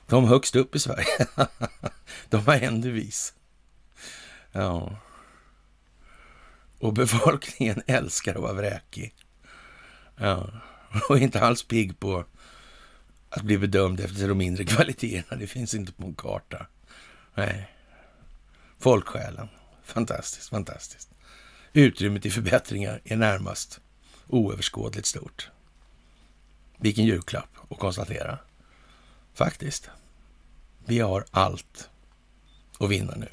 De högst upp i Sverige, de har en devis. Ja. Och befolkningen älskar att vara vräkig. Ja. Och inte alls pigg på att bli bedömd efter de mindre kvaliteterna. Det finns inte på en karta. Nej. Folksjälen. Fantastiskt, fantastiskt. Utrymmet till förbättringar är närmast oöverskådligt stort. Vilken julklapp att konstatera. Faktiskt. Vi har allt att vinna nu.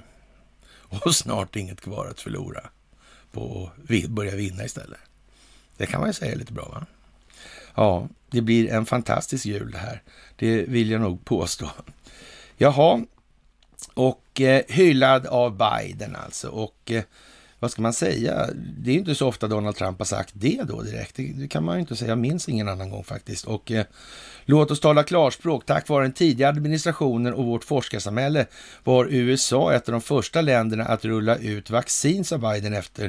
Och snart inget kvar att förlora på att börja vinna istället. Det kan man ju säga lite bra va? Ja, det blir en fantastisk jul det här. Det vill jag nog påstå. Jaha, och eh, hyllad av Biden alltså. Och eh, vad ska man säga? Det är inte så ofta Donald Trump har sagt det då direkt. Det, kan man ju inte säga. Jag minns ingen annan gång faktiskt. Och eh, låt oss tala klarspråk. Tack vare den tidiga administrationen och vårt forskarsamhälle var USA ett av de första länderna att rulla ut vaccin, sa Biden efter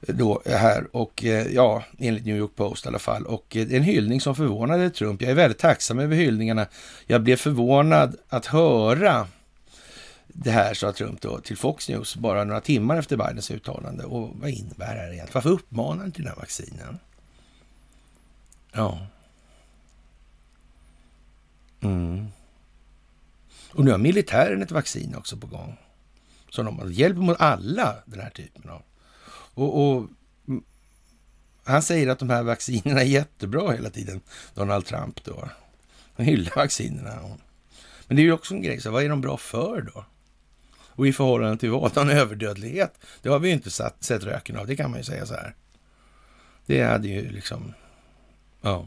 eh, då här och eh, ja, enligt New York Post i alla fall. Och eh, en hyllning som förvånade Trump. Jag är väldigt tacksam över hyllningarna. Jag blev förvånad att höra det här, sa Trump då till Fox News bara några timmar efter Bidens uttalande. Och vad innebär det här egentligen? Varför uppmanar han till den här vaccinen? Ja. Mm. Och nu har militären ett vaccin också på gång. Så de hjälper mot alla den här typen av och, och, han säger att de här vaccinerna är jättebra hela tiden, Donald Trump då. Han hyllar vaccinerna. Men det är ju också en grej, så vad är de bra för då? Och i förhållande till vad? Någon överdödlighet? Det har vi ju inte satt, sett röken av, det kan man ju säga så här. Det hade ju liksom, ja.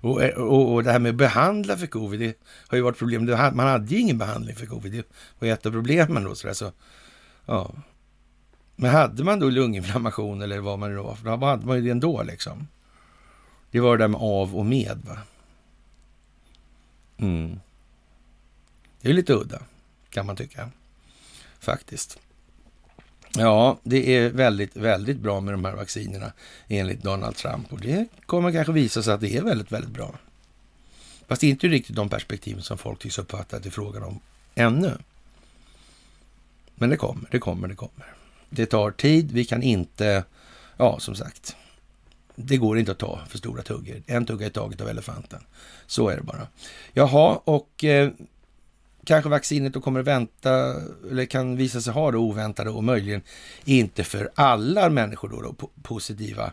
Och, och, och det här med att behandla för covid, det har ju varit problem. Man hade ju ingen behandling för covid, det var ju ett av problemen då. Så, där, så ja. Men hade man då lunginflammation eller vad man nu var, då hade man ju det ändå liksom. Det var det där med av och med, va? Mm. Det är lite udda, kan man tycka. Faktiskt. Ja, det är väldigt, väldigt bra med de här vaccinerna enligt Donald Trump och det kommer kanske visa sig att det är väldigt, väldigt bra. Fast det är inte riktigt de perspektiv som folk tycks uppfatta att det är frågan om ännu. Men det kommer, det kommer, det kommer. Det tar tid. Vi kan inte, ja som sagt, det går inte att ta för stora tuggor. En tugga i taget av elefanten. Så är det bara. Jaha, och eh, kanske vaccinet då kommer att vänta, eller kan visa sig ha det oväntade och möjligen inte för alla människor då, då positiva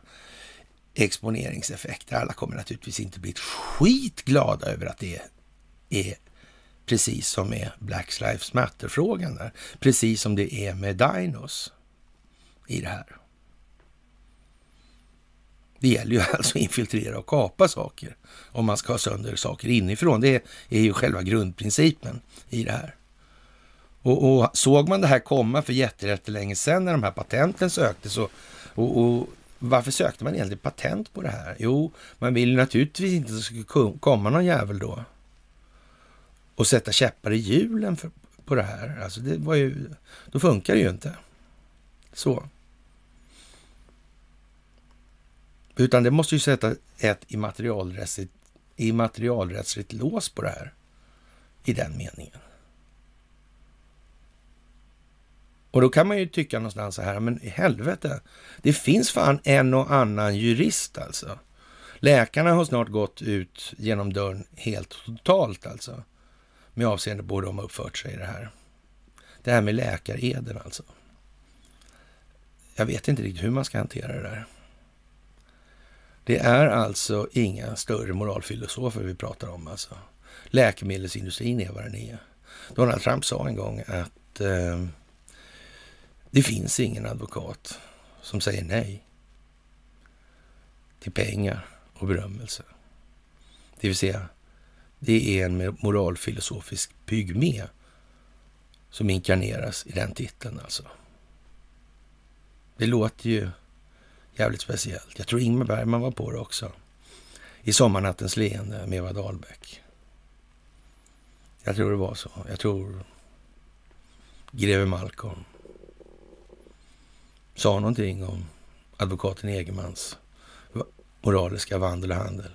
exponeringseffekter. Alla kommer naturligtvis inte bli skitglada över att det är precis som med Black Lives Matter-frågan där. Precis som det är med Dinos i det här. Det gäller ju alltså att infiltrera och kapa saker om man ska ha sönder saker inifrån. Det är ju själva grundprincipen i det här. Och, och såg man det här komma för jättelänge sedan när de här patenten söktes och, och, och varför sökte man egentligen patent på det här? Jo, man vill naturligtvis inte att det ska komma någon jävel då och sätta käppar i hjulen för, på det här. Alltså det var ju, då funkar det ju inte. Så. Utan det måste ju sätta ett immaterialrättsligt, immaterialrättsligt lås på det här. I den meningen. Och då kan man ju tycka någonstans så här, men i helvete, det finns fan en och annan jurist alltså. Läkarna har snart gått ut genom dörren helt totalt alltså. Med avseende på hur de har uppfört sig i det här. Det här med läkareden alltså. Jag vet inte riktigt hur man ska hantera det där. Det är alltså inga större moralfilosofer vi pratar om alltså. Läkemedelsindustrin är vad den är. Donald Trump sa en gång att eh, det finns ingen advokat som säger nej till pengar och berömmelse. Det vill säga, det är en moralfilosofisk pygmé som inkarneras i den titeln alltså. Det låter ju jävligt speciellt. Jag tror Ingmar Bergman var på det också. I Sommarnattens leende med Eva Dahlbeck. Jag tror det var så. Jag tror greve Malcolm sa någonting om advokaten Egermans moraliska vandel och handel.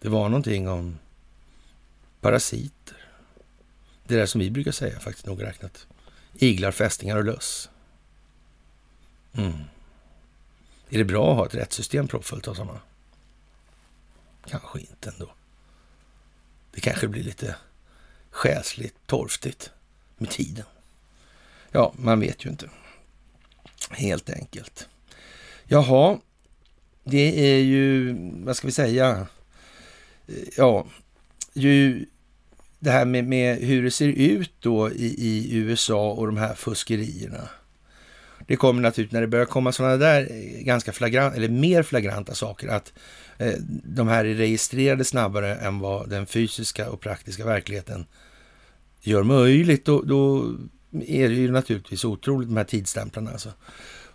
Det var någonting om parasiter. Det där som vi brukar säga faktiskt nog räknat. Iglar, fästingar och löss. Mm. Är det bra att ha ett rättssystem proppfullt av sådana? Kanske inte ändå. Det kanske blir lite själsligt torftigt med tiden. Ja, man vet ju inte. Helt enkelt. Jaha, det är ju, vad ska vi säga, ja, ju det här med, med hur det ser ut då i, i USA och de här fuskerierna. Det kommer naturligtvis när det börjar komma sådana där eh, ganska flagrant, eller mer flagranta saker, att eh, de här är registrerade snabbare än vad den fysiska och praktiska verkligheten gör möjligt. Då, då är det ju naturligtvis otroligt, de här tidsstämplarna. Alltså.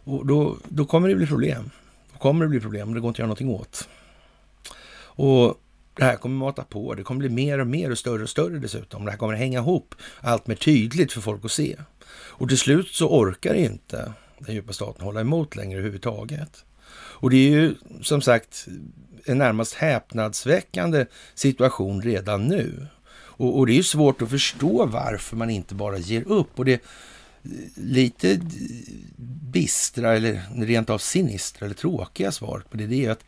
Och då, då kommer det bli problem. Då kommer det bli problem, och det går inte att göra någonting åt. Och det här kommer mata på, det kommer bli mer och mer och större och större dessutom. Det här kommer hänga ihop allt mer tydligt för folk att se. Och till slut så orkar det inte den djupa staten hålla emot längre överhuvudtaget. Och det är ju som sagt en närmast häpnadsväckande situation redan nu. Och, och, det är ju svårt att förstå varför man inte bara ger upp. Och det lite bistra eller rent av sinistra eller tråkiga svaret på det, det är att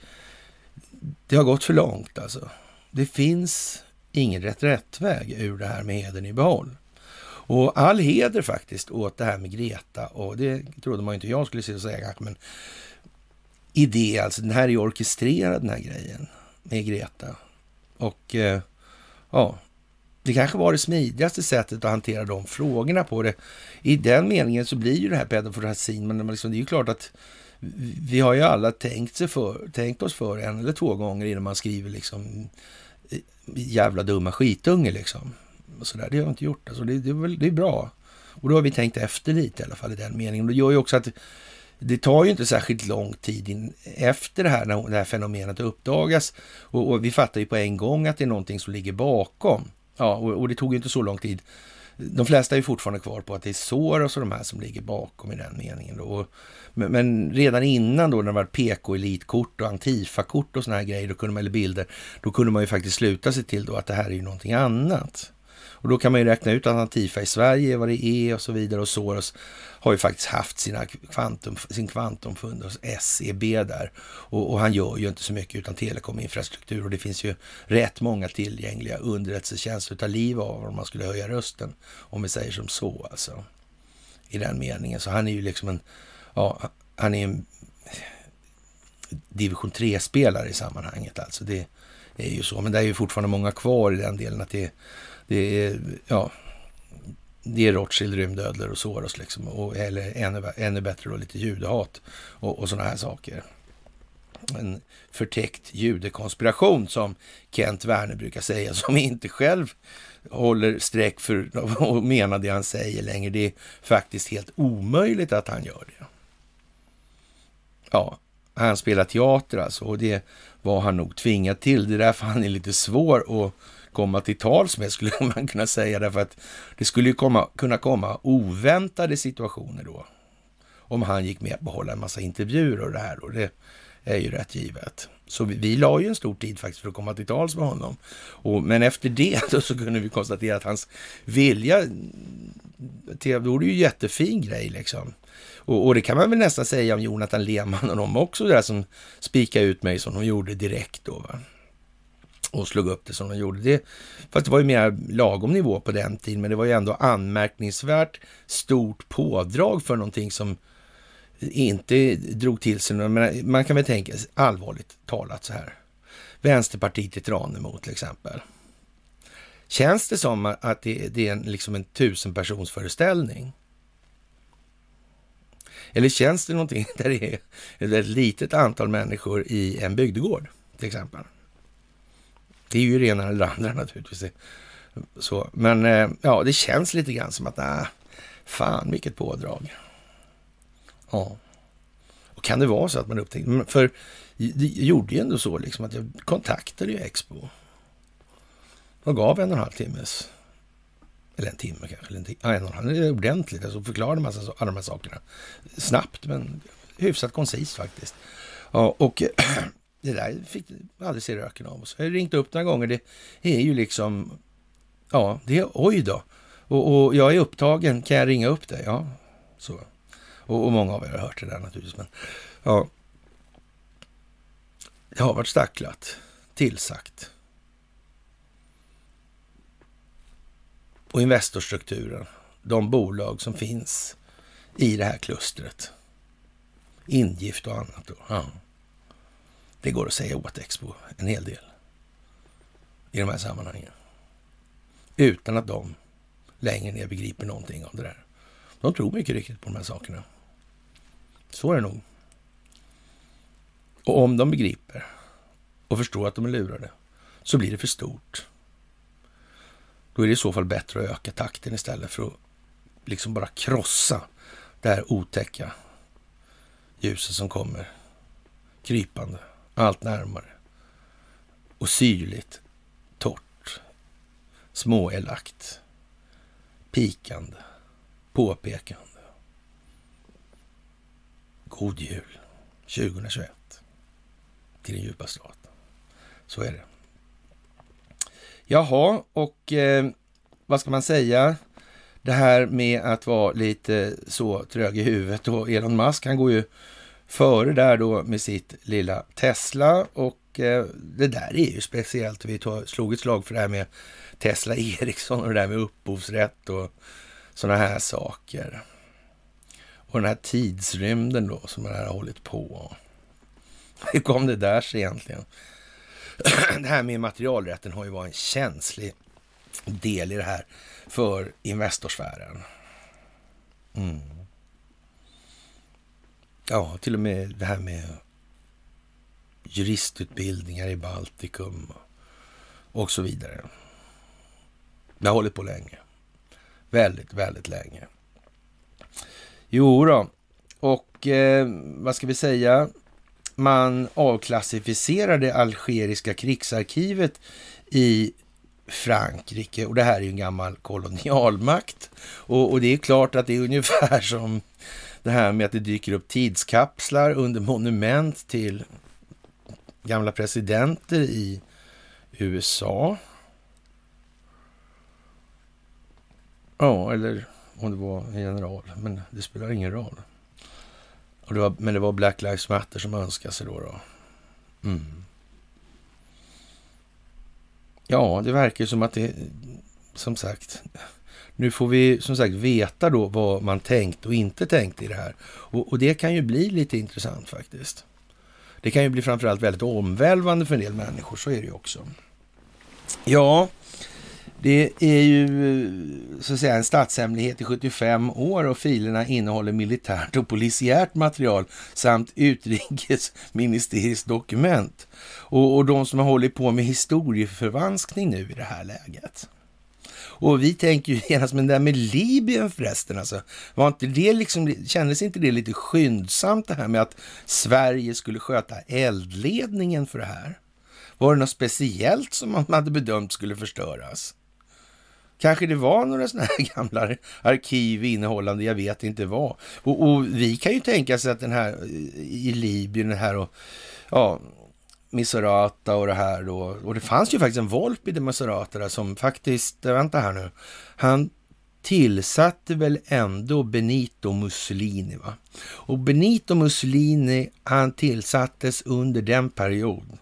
det har gått för långt alltså. Det finns ingen rätt rättväg ur det här med heden i behåll. Och all heder faktiskt åt det här med Greta och det trodde man ju inte jag skulle säga men idé alltså. Den här är ju orkestrerad den här grejen med Greta. Och eh, ja, det kanske var det smidigaste sättet att hantera de frågorna på det. I den meningen så blir ju det här pedofrasin, men liksom, det är ju klart att vi har ju alla tänkt, sig för, tänkt oss för en eller två gånger innan man skriver liksom eh, jävla dumma skitunge liksom. Och sådär. Det har vi inte gjort. Alltså, det, det, är väl, det är bra. Och då har vi tänkt efter lite i alla fall i den meningen. Det gör ju också att det tar ju inte särskilt lång tid in, efter det här, när det här fenomenet uppdagas. Och, och, vi fattar ju på en gång att det är någonting som ligger bakom. Ja, och, och det tog ju inte så lång tid. De flesta är fortfarande kvar på att det är Soros och de här som ligger bakom i den meningen. Då. Men, men, redan innan då när det var PK-elitkort och Antifa-kort och såna här grejer, då kunde man, eller bilder, då kunde man ju faktiskt sluta sig till då att det här är ju någonting annat. Och då kan man ju räkna ut att Antifa i Sverige, vad det är och så vidare. Och Soros har ju faktiskt haft sina kvantum, sin kvantumfund hos SEB där. Och, och, han gör ju inte så mycket utan telekominfrastruktur. Och det finns ju rätt många tillgängliga underrättelsetjänster att ta liv av om man skulle höja rösten. Om vi säger som så alltså. I den meningen. Så han är ju liksom en, ja, han är en division 3-spelare i sammanhanget alltså. Det är ju så. Men det är ju fortfarande många kvar i den delen att det det är, ja, det är Rothschild, rymdödlor och Soros liksom. Och, eller ännu, ännu bättre då lite judehat och, och sådana här saker. En förtäckt judekonspiration som Kent Werner brukar säga, som inte själv håller streck för och menar det han säger längre. Det är faktiskt helt omöjligt att han gör det. Ja, han spelar teater alltså och det var han nog tvingad till. Det är därför han är lite svår att komma till tals med, skulle man kunna säga. Därför att det skulle ju komma, kunna komma oväntade situationer då. Om han gick med på att hålla en massa intervjuer och det här. Och det är ju rätt givet. Så vi, vi la ju en stor tid faktiskt för att komma till tals med honom. Och, men efter det då så kunde vi konstatera att hans vilja, det vore ju en jättefin grej liksom. Och, och, det kan man väl nästan säga om Jonathan Lehmann och de också, där som spikade ut mig som de gjorde direkt då. Va? Och slog upp det som de gjorde. Det, fast det var ju mer lagom nivå på den tiden, men det var ju ändå anmärkningsvärt stort pådrag för någonting som inte drog till sig men Man kan väl tänka, allvarligt talat så här. Vänsterpartiet i Tranemo till exempel. Känns det som att det, det är en, liksom en tusenpersonsföreställning? Eller känns det någonting där det är ett litet antal människor i en bygdegård till exempel? Det är ju det ena eller det andra naturligtvis. Så, men eh, ja, det känns lite grann som att, nej, fan vilket pådrag. Ja. Och kan det vara så att man upptäckte, för det gjorde ju ändå så liksom att jag kontaktade ju Expo. Och gav en och en halv timmes, eller en timme kanske, eller en, timme, en och en halv, ordentligt, alltså förklarade massa, alla de här sakerna. Snabbt, men hyfsat koncist faktiskt. Ja, och det där fick aldrig se röken av oss. Jag har ringt upp några gånger. Det är ju liksom, ja, det är oj då. Och, och jag är upptagen, kan jag ringa upp dig? Ja, så. Och, och, många av er har hört det där naturligtvis. Men, ja. Det har varit stacklat, tillsagt. Och Investorstrukturen, de bolag som finns i det här klustret. Ingift och annat. Då. Ja. Det går att säga åt Expo en hel del i de här sammanhangen. Utan att de längre ner begriper någonting av det där. De tror mycket riktigt på de här sakerna. Så är det nog. Och om de begriper och förstår att de är lurade så blir det för stort. Då är det i så fall bättre att öka takten istället för att liksom bara krossa det här otäcka ljuset som kommer krypande allt närmare. Och syrligt, torrt, småelakt, pikande, påpekande. God jul 2021 till den djupa staten. Så är det. Jaha, och eh, vad ska man säga? Det här med att vara lite så trög i huvudet och Elon Musk, han går ju före där då med sitt lilla Tesla och eh, det där är ju speciellt. Vi tog, slog ett slag för det här med Tesla Ericsson och det där med upphovsrätt och sådana här saker. Och den här tidsrymden då som man har hållit på. Hur kom det där sig egentligen? Det här med materialrätten har ju varit en känslig del i det här för Investorsfären. Mm. Ja, till och med det här med juristutbildningar i Baltikum och så vidare. Det har hållit på länge. Väldigt, väldigt länge. Jo då. och eh, vad ska vi säga? Man avklassificerar det algeriska krigsarkivet i Frankrike och det här är ju en gammal kolonialmakt. Och, och, det är klart att det är ungefär som det här med att det dyker upp tidskapslar under monument till gamla presidenter i USA. Ja, eller om det var en general, men det spelar ingen roll. Och det var, men det var Black Lives Matter som önskade sig då. då. Mm. Ja, det verkar ju som att det, som sagt, nu får vi som sagt veta då vad man tänkt och inte tänkt i det här. Och, och det kan ju bli lite intressant faktiskt. Det kan ju bli framförallt väldigt omvälvande för en del människor, så är det ju också. Ja, det är ju så att säga en statshemlighet i 75 år och filerna innehåller militärt och polisiärt material samt utrikesministeriets dokument. Och, och de som har hållit på med historieförvanskning nu i det här läget. Och vi tänker ju genast, men det där med Libyen förresten, alltså, var inte det liksom, kändes inte det lite skyndsamt det här med att Sverige skulle sköta eldledningen för det här? Var det något speciellt som man hade bedömt skulle förstöras? Kanske det var några sådana här gamla arkiv innehållande, jag vet inte vad. Och, och, vi kan ju tänka sig att den här eh, i Libyen, den här och ja, Misurata och det här då. Och det fanns ju faktiskt en volp i de Misurata där som faktiskt, eh, vänta här nu, han tillsatte väl ändå Benito Mussolini va? Och Benito Mussolini, han tillsattes under den period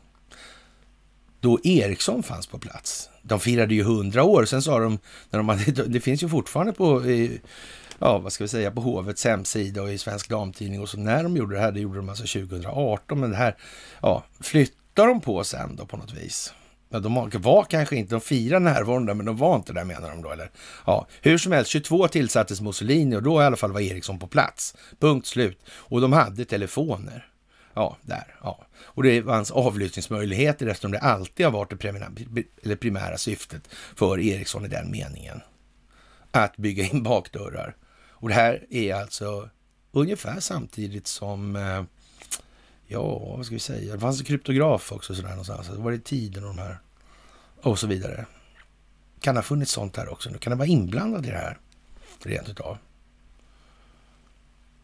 då Ericsson fanns på plats. De firade ju hundra år, sen sa de, när de hade, det finns ju fortfarande på, ja vad ska vi säga, på hovets hemsida och i Svensk Damtidning och så när de gjorde det här, det gjorde de alltså 2018, men det här, ja, flyttar de på sen då på något vis. Ja, de var kanske inte, de firade där, men de var inte där menar de då, eller? Ja, hur som helst, 22 tillsattes Mussolini och då i alla fall var Ericsson på plats. Punkt slut. Och de hade telefoner. Ja, där. Ja. Och det fanns avlyssningsmöjligheter eftersom det alltid har varit det primära, eller primära syftet för Ericsson i den meningen. Att bygga in bakdörrar. Och det här är alltså ungefär samtidigt som, eh, ja, vad ska vi säga, det fanns en kryptograf också sådär någonstans. Det var det tiden och de här och så vidare. Kan ha funnits sånt här också. Nu kan det vara inblandad i det här rent utav.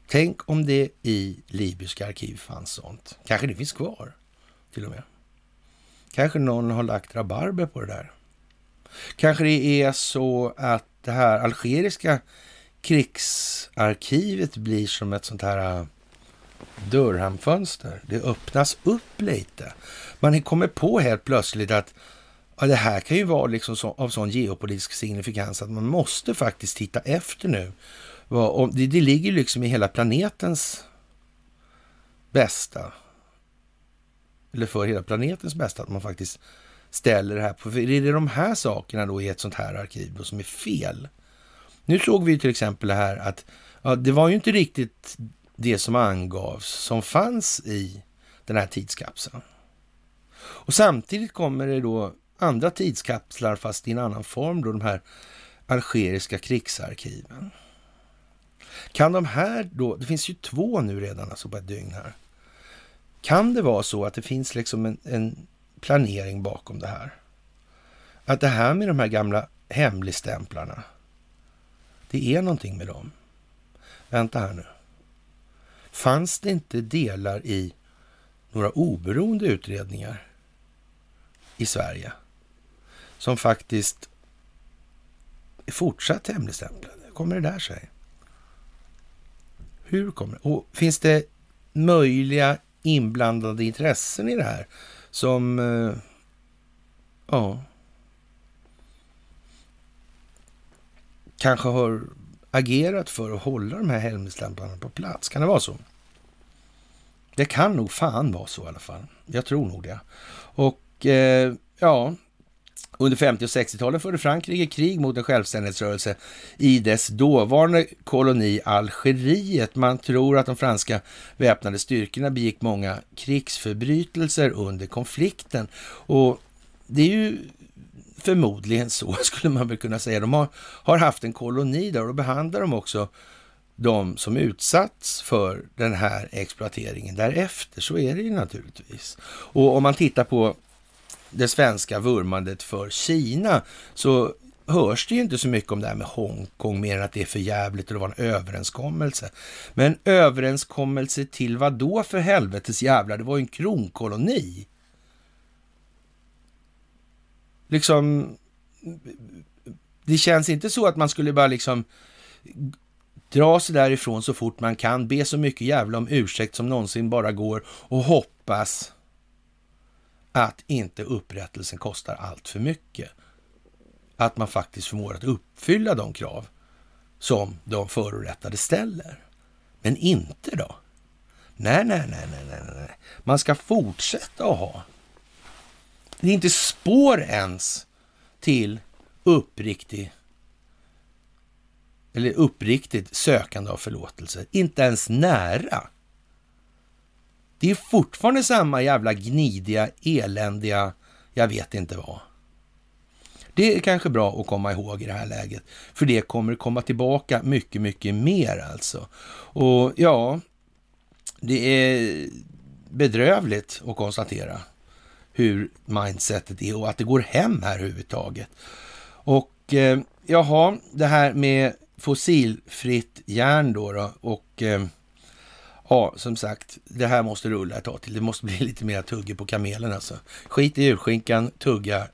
Tänk om det i libyska arkiv fanns sånt. Kanske det finns kvar till och med. Kanske någon har lagt rabarber på det där. Kanske det är så att det här algeriska krigsarkivet blir som ett sånt här äh, dörrhandfönster. Det öppnas upp lite. Man kommer på helt plötsligt att ja, det här kan ju vara liksom så, av sån geopolitisk signifikans att man måste faktiskt titta efter nu det, det ligger liksom i hela planetens bästa. Eller för hela planetens bästa att man faktiskt ställer det här på. För är det de här sakerna då i ett sånt här arkiv då som är fel? Nu såg vi till exempel det här att ja, det var ju inte riktigt det som angavs som fanns i den här tidskapseln. Och samtidigt kommer det då andra tidskapslar fast i en annan form då de här algeriska krigsarkiven. Kan de här då, det finns ju två nu redan alltså på ett dygn här. Kan det vara så att det finns liksom en, en planering bakom det här? Att det här med de här gamla hemligstämplarna, det är någonting med dem. Vänta här nu. Fanns det inte delar i några oberoende utredningar i Sverige som faktiskt är fortsatt hemligstämplade? Hur kommer det där sig? Hur kommer det? Och finns det möjliga inblandade intressen i det här som, eh, ja, kanske har agerat för att hålla de här hemligstämplarna på plats? Kan det vara så? Det kan nog fan vara så i alla fall. Jag tror nog det. Och eh, ja, under 50 och 60-talet förde Frankrike krig mot en självständighetsrörelse i dess dåvarande koloni Algeriet. Man tror att de franska väpnade styrkorna begick många krigsförbrytelser under konflikten. Och det är ju förmodligen så, skulle man väl kunna säga. De har, har haft en koloni där och då behandlar de också de som utsatts för den här exploateringen därefter. Så är det ju naturligtvis. Och om man tittar på det svenska vurmandet för Kina så hörs det ju inte så mycket om det här med Hongkong mer än att det är för jävligt och det var en överenskommelse. Men överenskommelse till vad då för helvetes jävlar? Det var ju en kronkoloni. Liksom, det känns inte så att man skulle bara liksom dra sig därifrån så fort man kan, be så mycket jävla om ursäkt som någonsin bara går och hoppas att inte upprättelsen kostar allt för mycket. Att man faktiskt förmår att uppfylla de krav som de förorättade ställer. Men inte då? Nej, nej, nej, nej, nej, nej. Man ska fortsätta att ha. Det är inte spår ens till uppriktig eller uppriktigt sökande av förlåtelse. Inte ens nära. Det är fortfarande samma jävla gnidiga, eländiga, jag vet inte vad. Det är kanske bra att komma ihåg i det här läget, för det kommer komma tillbaka mycket, mycket mer alltså. Och ja, det är bedrövligt att konstatera hur mindsetet är och att det går hem här överhuvudtaget. Och eh, jaha, det här med fossilfritt järn då, då och eh, ja, som sagt, det här måste rulla ett tag till. Det måste bli lite mer tugge på kamelen alltså. Skit i julskinkan, tugga,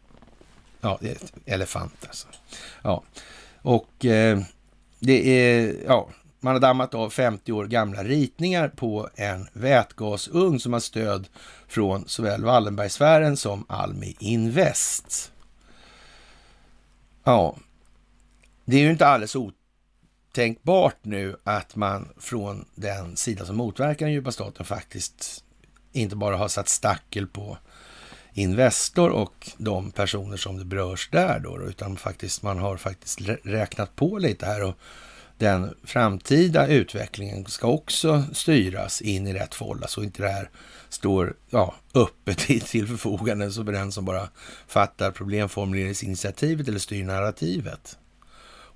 ja, det är elefant alltså. Ja, och eh, det är, ja, man har dammat av 50 år gamla ritningar på en vätgasugn som har stöd från såväl Wallenbergsfären som Almi Invest. Ja, det är ju inte alldeles otänkbart nu att man från den sida som motverkar den djupa staten faktiskt inte bara har satt stackel på Investor och de personer som det berörs där då, utan faktiskt man har faktiskt räknat på lite här och den framtida utvecklingen ska också styras in i rätt fålla så inte det här står ja, öppet till förfogande så för den som bara fattar problemformuleringsinitiativet eller styr narrativet.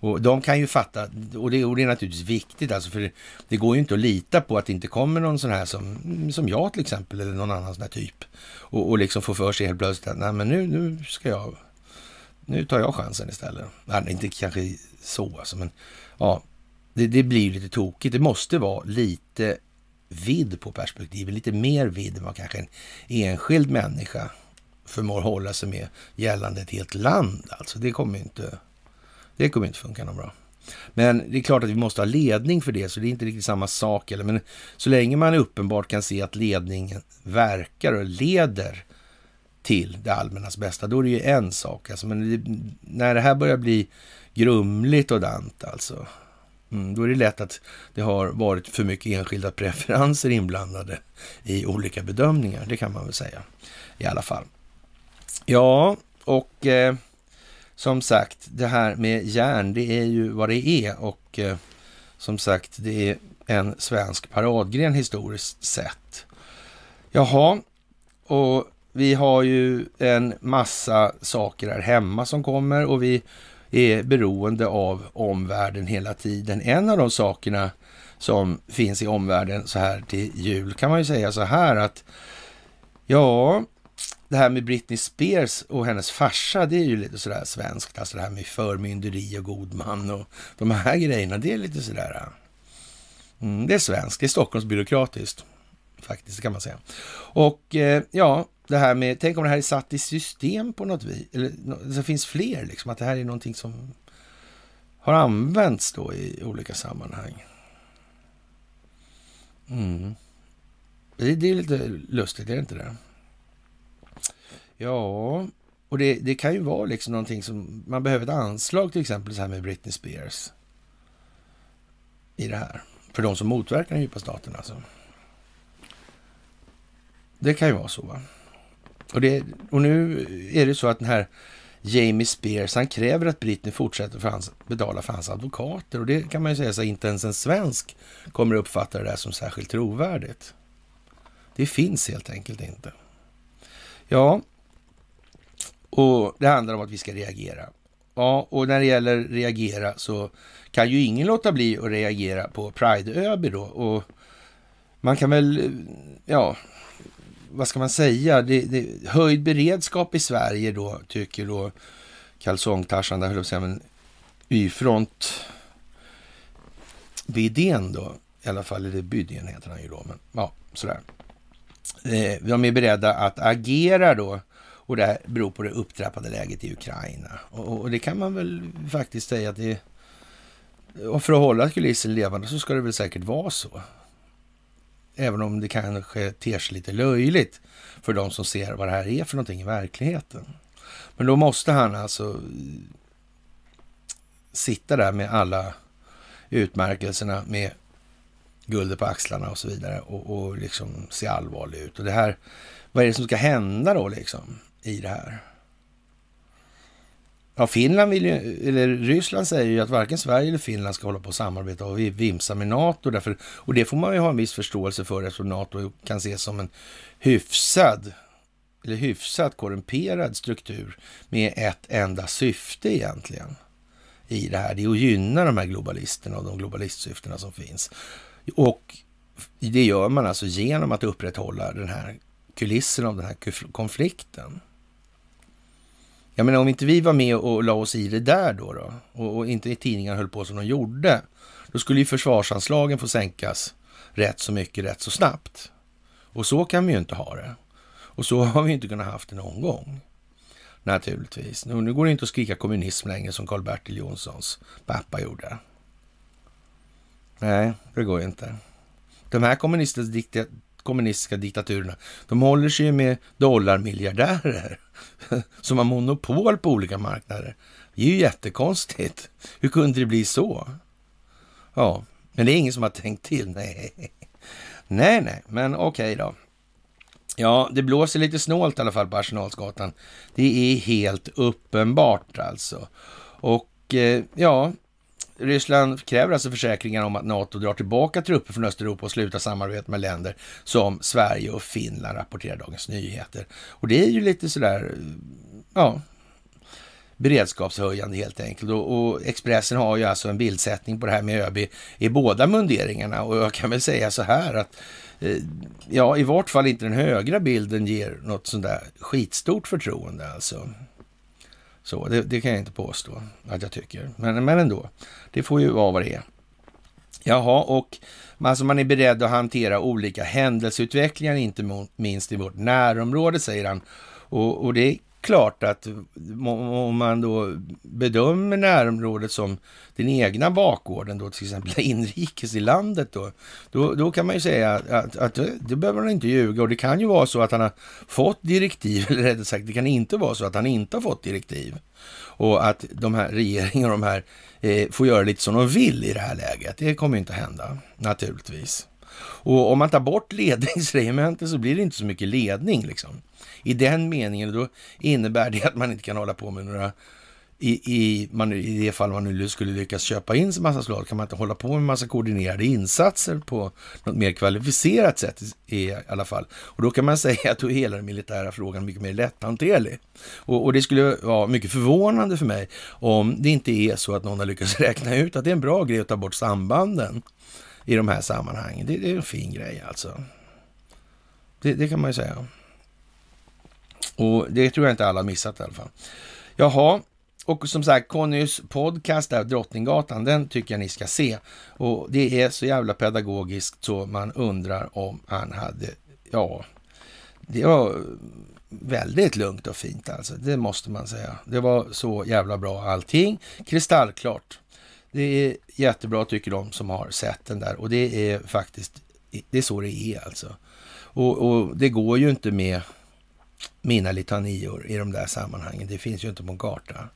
Och de kan ju fatta, och det, och det är naturligtvis viktigt, alltså för det, det, går ju inte att lita på att det inte kommer någon sån här som, som jag till exempel, eller någon annan sån här typ, och, och liksom få för sig helt plötsligt att nej men nu, nu ska jag, nu tar jag chansen istället. Nej, inte kanske så alltså, men ja, det, det blir lite tokigt. Det måste vara lite vidd på perspektivet, lite mer vidd än vad kanske en enskild människa förmår hålla sig med gällande ett helt land. Alltså det kommer inte, det kommer inte funka någon bra. Men det är klart att vi måste ha ledning för det, så det är inte riktigt samma sak. Eller, men så länge man uppenbart kan se att ledningen verkar och leder till det allmännas bästa, då är det ju en sak. Alltså, men det, när det här börjar bli grumligt och dant alltså, Mm, då är det lätt att det har varit för mycket enskilda preferenser inblandade i olika bedömningar. Det kan man väl säga i alla fall. Ja, och eh, som sagt, det här med järn, det är ju vad det är och eh, som sagt, det är en svensk paradgren historiskt sett. Jaha, och vi har ju en massa saker här hemma som kommer och vi är beroende av omvärlden hela tiden. En av de sakerna som finns i omvärlden så här till jul kan man ju säga så här att ja, det här med Britney Spears och hennes farsa, det är ju lite sådär svenskt. Alltså det här med förmynderi och god man och de här grejerna, det är lite sådär. Äh, mm, det är svenskt, det är Stockholmsbyråkratiskt faktiskt, kan man säga. Och eh, ja, det här med, tänk om det här är satt i system på något vis, eller det finns fler, liksom, att det här är någonting som har använts då i olika sammanhang. Mm. Det, det, är lite lustigt, är det inte det? Ja, och det, det, kan ju vara liksom någonting som man behöver ett anslag till exempel så här med Britney Spears i det här. För de som motverkar den djupa staten alltså. Det kan ju vara så. Va? Och, det, och nu är det så att den här Jamie Spears, han kräver att Britney fortsätter för hans, betala för hans advokater. Och det kan man ju säga så inte ens en svensk kommer uppfatta det där som särskilt trovärdigt. Det finns helt enkelt inte. Ja, och det handlar om att vi ska reagera Ja, och när det gäller reagera så kan ju ingen låta bli att reagera på Pride-ÖB då. Och man kan väl, ja, vad ska man säga? Det, det, höjd beredskap i Sverige då, tycker då Kalsongtarsan, där höll jag säga, men Y-front Bydén då, i alla fall, eller Bydén heter han ju då, men ja, sådär. Eh, de är beredda att agera då och det beror på det upptrappade läget i Ukraina. Och, och det kan man väl faktiskt säga att det och för att hålla kulissen levande så ska det väl säkert vara så. Även om det kanske ter sig lite löjligt för de som ser vad det här är för någonting i verkligheten. Men då måste han alltså sitta där med alla utmärkelserna med guldet på axlarna och så vidare och, och liksom se allvarlig ut. Och det här, vad är det som ska hända då liksom i det här? Ja, Finland vill ju, eller Ryssland säger ju att varken Sverige eller Finland ska hålla på och samarbeta och vimsa med NATO. Därför, och det får man ju ha en viss förståelse för eftersom NATO kan ses som en hyfsad, eller hyfsat korrumperad struktur med ett enda syfte egentligen i det här. Det är att gynna de här globalisterna och de globalistsyftena som finns. Och det gör man alltså genom att upprätthålla den här kulissen av den här konflikten. Jag menar om inte vi var med och la oss i det där då, då och, och inte tidningarna höll på som de gjorde, då skulle ju försvarsanslagen få sänkas rätt så mycket, rätt så snabbt. Och så kan vi ju inte ha det. Och så har vi inte kunnat haft det någon gång. Naturligtvis. Nu, nu går det inte att skrika kommunism längre som Karl-Bertil Jonssons pappa gjorde. Nej, det går ju inte. De här kommunistiska, kommunistiska diktaturerna, de håller sig ju med dollarmiljardärer som har monopol på olika marknader. Det är ju jättekonstigt. Hur kunde det bli så? Ja, men det är ingen som har tänkt till. Nej, nej, nej, men okej okay då. Ja, det blåser lite snålt i alla fall på Arsenalsgatan. Det är helt uppenbart alltså. Och eh, ja, Ryssland kräver alltså försäkringar om att NATO drar tillbaka trupper från Östeuropa och slutar samarbeta med länder som Sverige och Finland, rapporterar Dagens Nyheter. Och det är ju lite sådär, ja, beredskapshöjande helt enkelt. Och, och, Expressen har ju alltså en bildsättning på det här med ÖB i båda munderingarna och jag kan väl säga så här att eh, ja, i vart fall inte den högra bilden ger något sånt där skitstort förtroende alltså. Så, det, det, kan jag inte påstå att jag tycker. Men, men ändå, det får ju vara vad det är. Jaha, och alltså man är beredd att hantera olika händelseutvecklingar, inte minst i vårt närområde, säger han. Och, och det klart att om man då bedömer närområdet som den egna bakgården, då till exempel inrikes i landet, då, då, då kan man ju säga att, att det behöver han inte ljuga. Och det kan ju vara så att han har fått direktiv, eller rättare sagt, det kan inte vara så att han inte har fått direktiv. Och att de här regeringarna de här eh, får göra lite som de vill i det här läget. Det kommer inte att hända, naturligtvis. Och om man tar bort ledningsregementet så blir det inte så mycket ledning liksom. I den meningen, då innebär det att man inte kan hålla på med några i, i, man, I det fall man nu skulle lyckas köpa in en massa slag, kan man inte hålla på med massa koordinerade insatser på något mer kvalificerat sätt i, i alla fall. Och då kan man säga att då är hela den militära frågan mycket mer lätthanterlig. Och, och det skulle vara mycket förvånande för mig om det inte är så att någon har lyckats räkna ut att det är en bra grej att ta bort sambanden i de här sammanhangen. Det, det är en fin grej alltså. Det, det kan man ju säga. Och det tror jag inte alla har missat i alla fall. Jaha, och som sagt, Connys podcast där, Drottninggatan, den tycker jag ni ska se. Och det är så jävla pedagogiskt så man undrar om han hade, ja, det var väldigt lugnt och fint alltså. Det måste man säga. Det var så jävla bra allting. Kristallklart. Det är jättebra tycker de som har sett den där och det är faktiskt, det är så det är alltså. Och, och det går ju inte med mina litanior i de där sammanhangen. Det finns ju inte på en karta.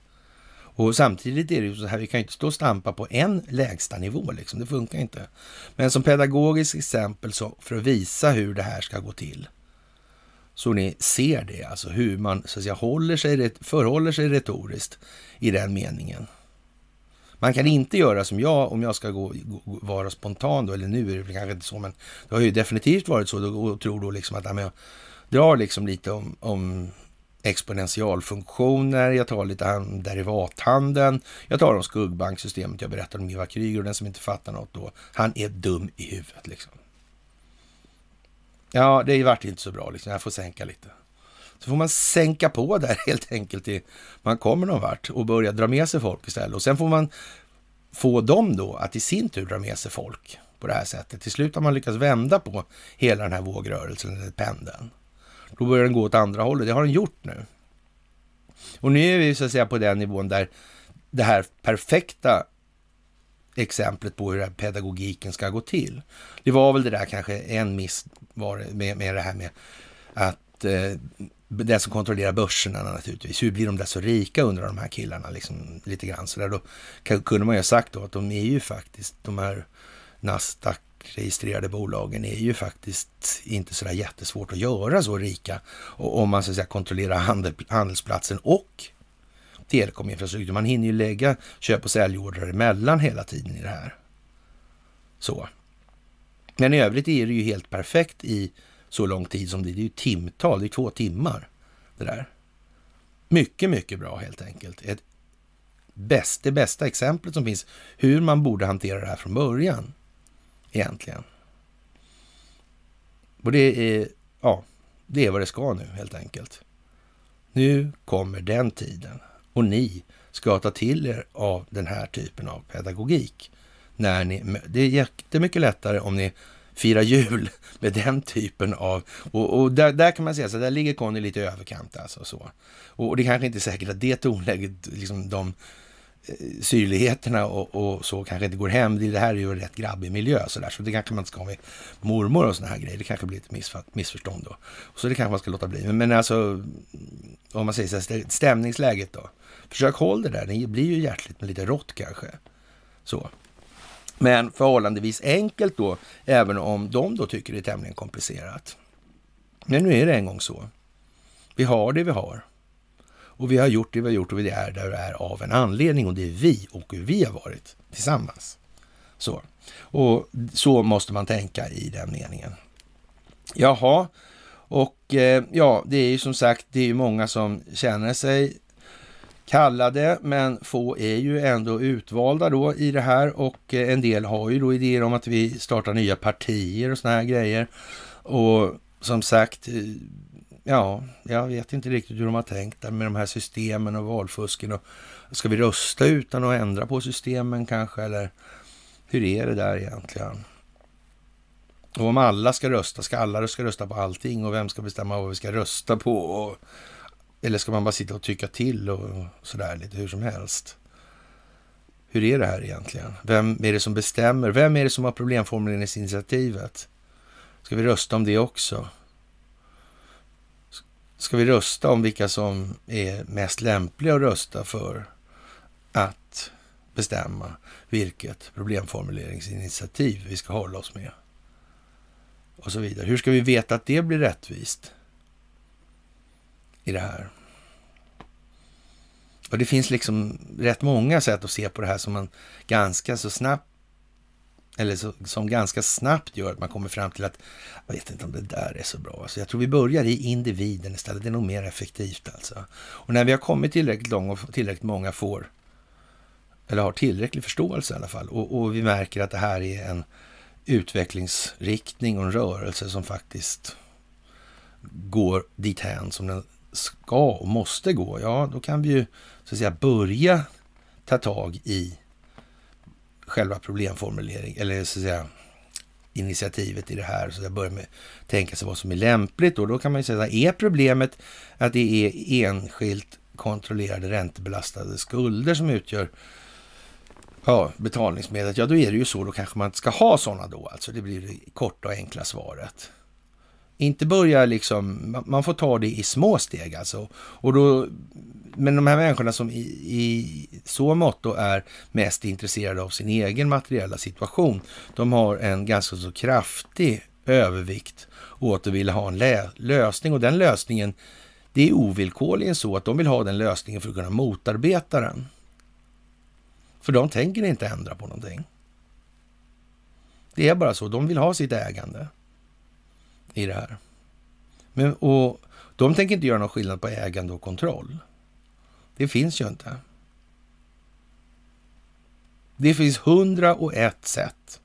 Och samtidigt är det ju så här, vi kan ju inte stå och stampa på en lägsta nivå liksom. Det funkar inte. Men som pedagogiskt exempel så för att visa hur det här ska gå till. Så ni ser det, alltså hur man så att säga håller sig, förhåller sig retoriskt i den meningen. Man kan inte göra som jag, om jag ska gå, gå vara spontan då, eller nu är det kanske inte så, men det har ju definitivt varit så, och tror då liksom att ja, men jag drar liksom lite om, om exponentialfunktioner, jag tar lite om derivathandeln, jag tar om skuggbanksystemet, jag berättar om Ivar Kryger och den som inte fattar något då, han är dum i huvudet liksom. Ja, det vart inte så bra liksom, jag får sänka lite. Så får man sänka på där helt enkelt till man kommer någon vart och börja dra med sig folk istället. Och sen får man få dem då att i sin tur dra med sig folk på det här sättet. Till slut har man lyckats vända på hela den här vågrörelsen, eller pendeln. Då börjar den gå åt andra hållet. Det har den gjort nu. Och nu är vi så att säga på den nivån där det här perfekta exemplet på hur pedagogiken ska gå till. Det var väl det där kanske en miss var med, med det här med att eh, den som kontrollerar börserna naturligtvis. Hur blir de där så rika undrar de här killarna liksom lite grann så där. Då kunde man ju ha sagt då att de är ju faktiskt de här Nasdaq registrerade bolagen är ju faktiskt inte så där jättesvårt att göra så rika om man så att säga kontrollerar handel, handelsplatsen och telekominfrastruktur. Man hinner ju lägga köp och säljordrar emellan hela tiden i det här. Så. Men i övrigt är det ju helt perfekt i så lång tid som det är. Det är ju timtal, det är två timmar det där. Mycket, mycket bra helt enkelt. Ett bäst, det bästa exemplet som finns hur man borde hantera det här från början egentligen. Och det är, ja, det är vad det ska nu helt enkelt. Nu kommer den tiden och ni ska ta till er av den här typen av pedagogik. När ni, det är jättemycket lättare om ni firar jul med den typen av... Och, och där, där, kan man säga så där ligger Conny lite i överkant alltså. Så. Och, och det kanske inte är säkert att det tonläget, liksom de Eh, syrligheterna och, och, så kanske inte går hem. Det här är ju en rätt grabbig miljö så där, så det kanske man inte ska ha med mormor och såna här grejer. Det kanske blir ett missförstånd då. Så det kanske man ska låta bli. Men, men alltså, om man säger så här, stämningsläget då. Försök håll det där. Det blir ju hjärtligt men lite rått kanske. Så. Men förhållandevis enkelt då, även om de då tycker det är tämligen komplicerat. Men nu är det en gång så. Vi har det vi har. Och vi har gjort det vi har gjort och vi är där vi är av en anledning och det är vi och hur vi har varit tillsammans. Så. Och så måste man tänka i den meningen. Jaha, och eh, ja, det är ju som sagt, det är ju många som känner sig kallade, men få är ju ändå utvalda då i det här och eh, en del har ju då idéer om att vi startar nya partier och såna här grejer. Och som sagt, eh, ja, jag vet inte riktigt hur de har tänkt där med de här systemen och valfusken. Och ska vi rösta utan att ändra på systemen kanske? Eller hur är det där egentligen? Och om alla ska rösta, ska alla ska rösta på allting? Och vem ska bestämma vad vi ska rösta på? Och, eller ska man bara sitta och tycka till och sådär lite hur som helst? Hur är det här egentligen? Vem är det som bestämmer? Vem är det som har problemformuleringsinitiativet? Ska vi rösta om det också? Ska vi rösta om vilka som är mest lämpliga att rösta för att bestämma vilket problemformuleringsinitiativ vi ska hålla oss med. Och så vidare. Hur ska vi veta att det blir rättvist i det här? Och det finns liksom rätt många sätt att se på det här som man ganska så snabbt eller så, som ganska snabbt gör att man kommer fram till att jag vet inte om det där är så bra. Alltså jag tror vi börjar i individen istället. Det är nog mer effektivt alltså. Och när vi har kommit tillräckligt långt och tillräckligt många får, eller har tillräcklig förståelse i alla fall, och, och vi märker att det här är en utvecklingsriktning och en rörelse som faktiskt går dithän som den ska och måste gå, ja, då kan vi ju så att säga börja ta tag i själva problemformulering, eller så att säga initiativet i det här. Så jag börjar med att tänka sig vad som är lämpligt och då kan man ju säga, är problemet att det är enskilt kontrollerade räntebelastade skulder som utgör ja, betalningsmedlet, ja då är det ju så, då kanske man inte ska ha sådana då, alltså det blir det korta och enkla svaret. Inte börja liksom, man får ta det i små steg alltså. Och då men de här människorna som i, i så mått då är mest intresserade av sin egen materiella situation, de har en ganska så kraftig övervikt åt att vilja ha en lösning och den lösningen, det är ovillkorligen så att de vill ha den lösningen för att kunna motarbeta den. För de tänker inte ändra på någonting. Det är bara så, de vill ha sitt ägande i det här. Men, och De tänker inte göra någon skillnad på ägande och kontroll. Det finns ju inte. Det finns hundra och ett sätt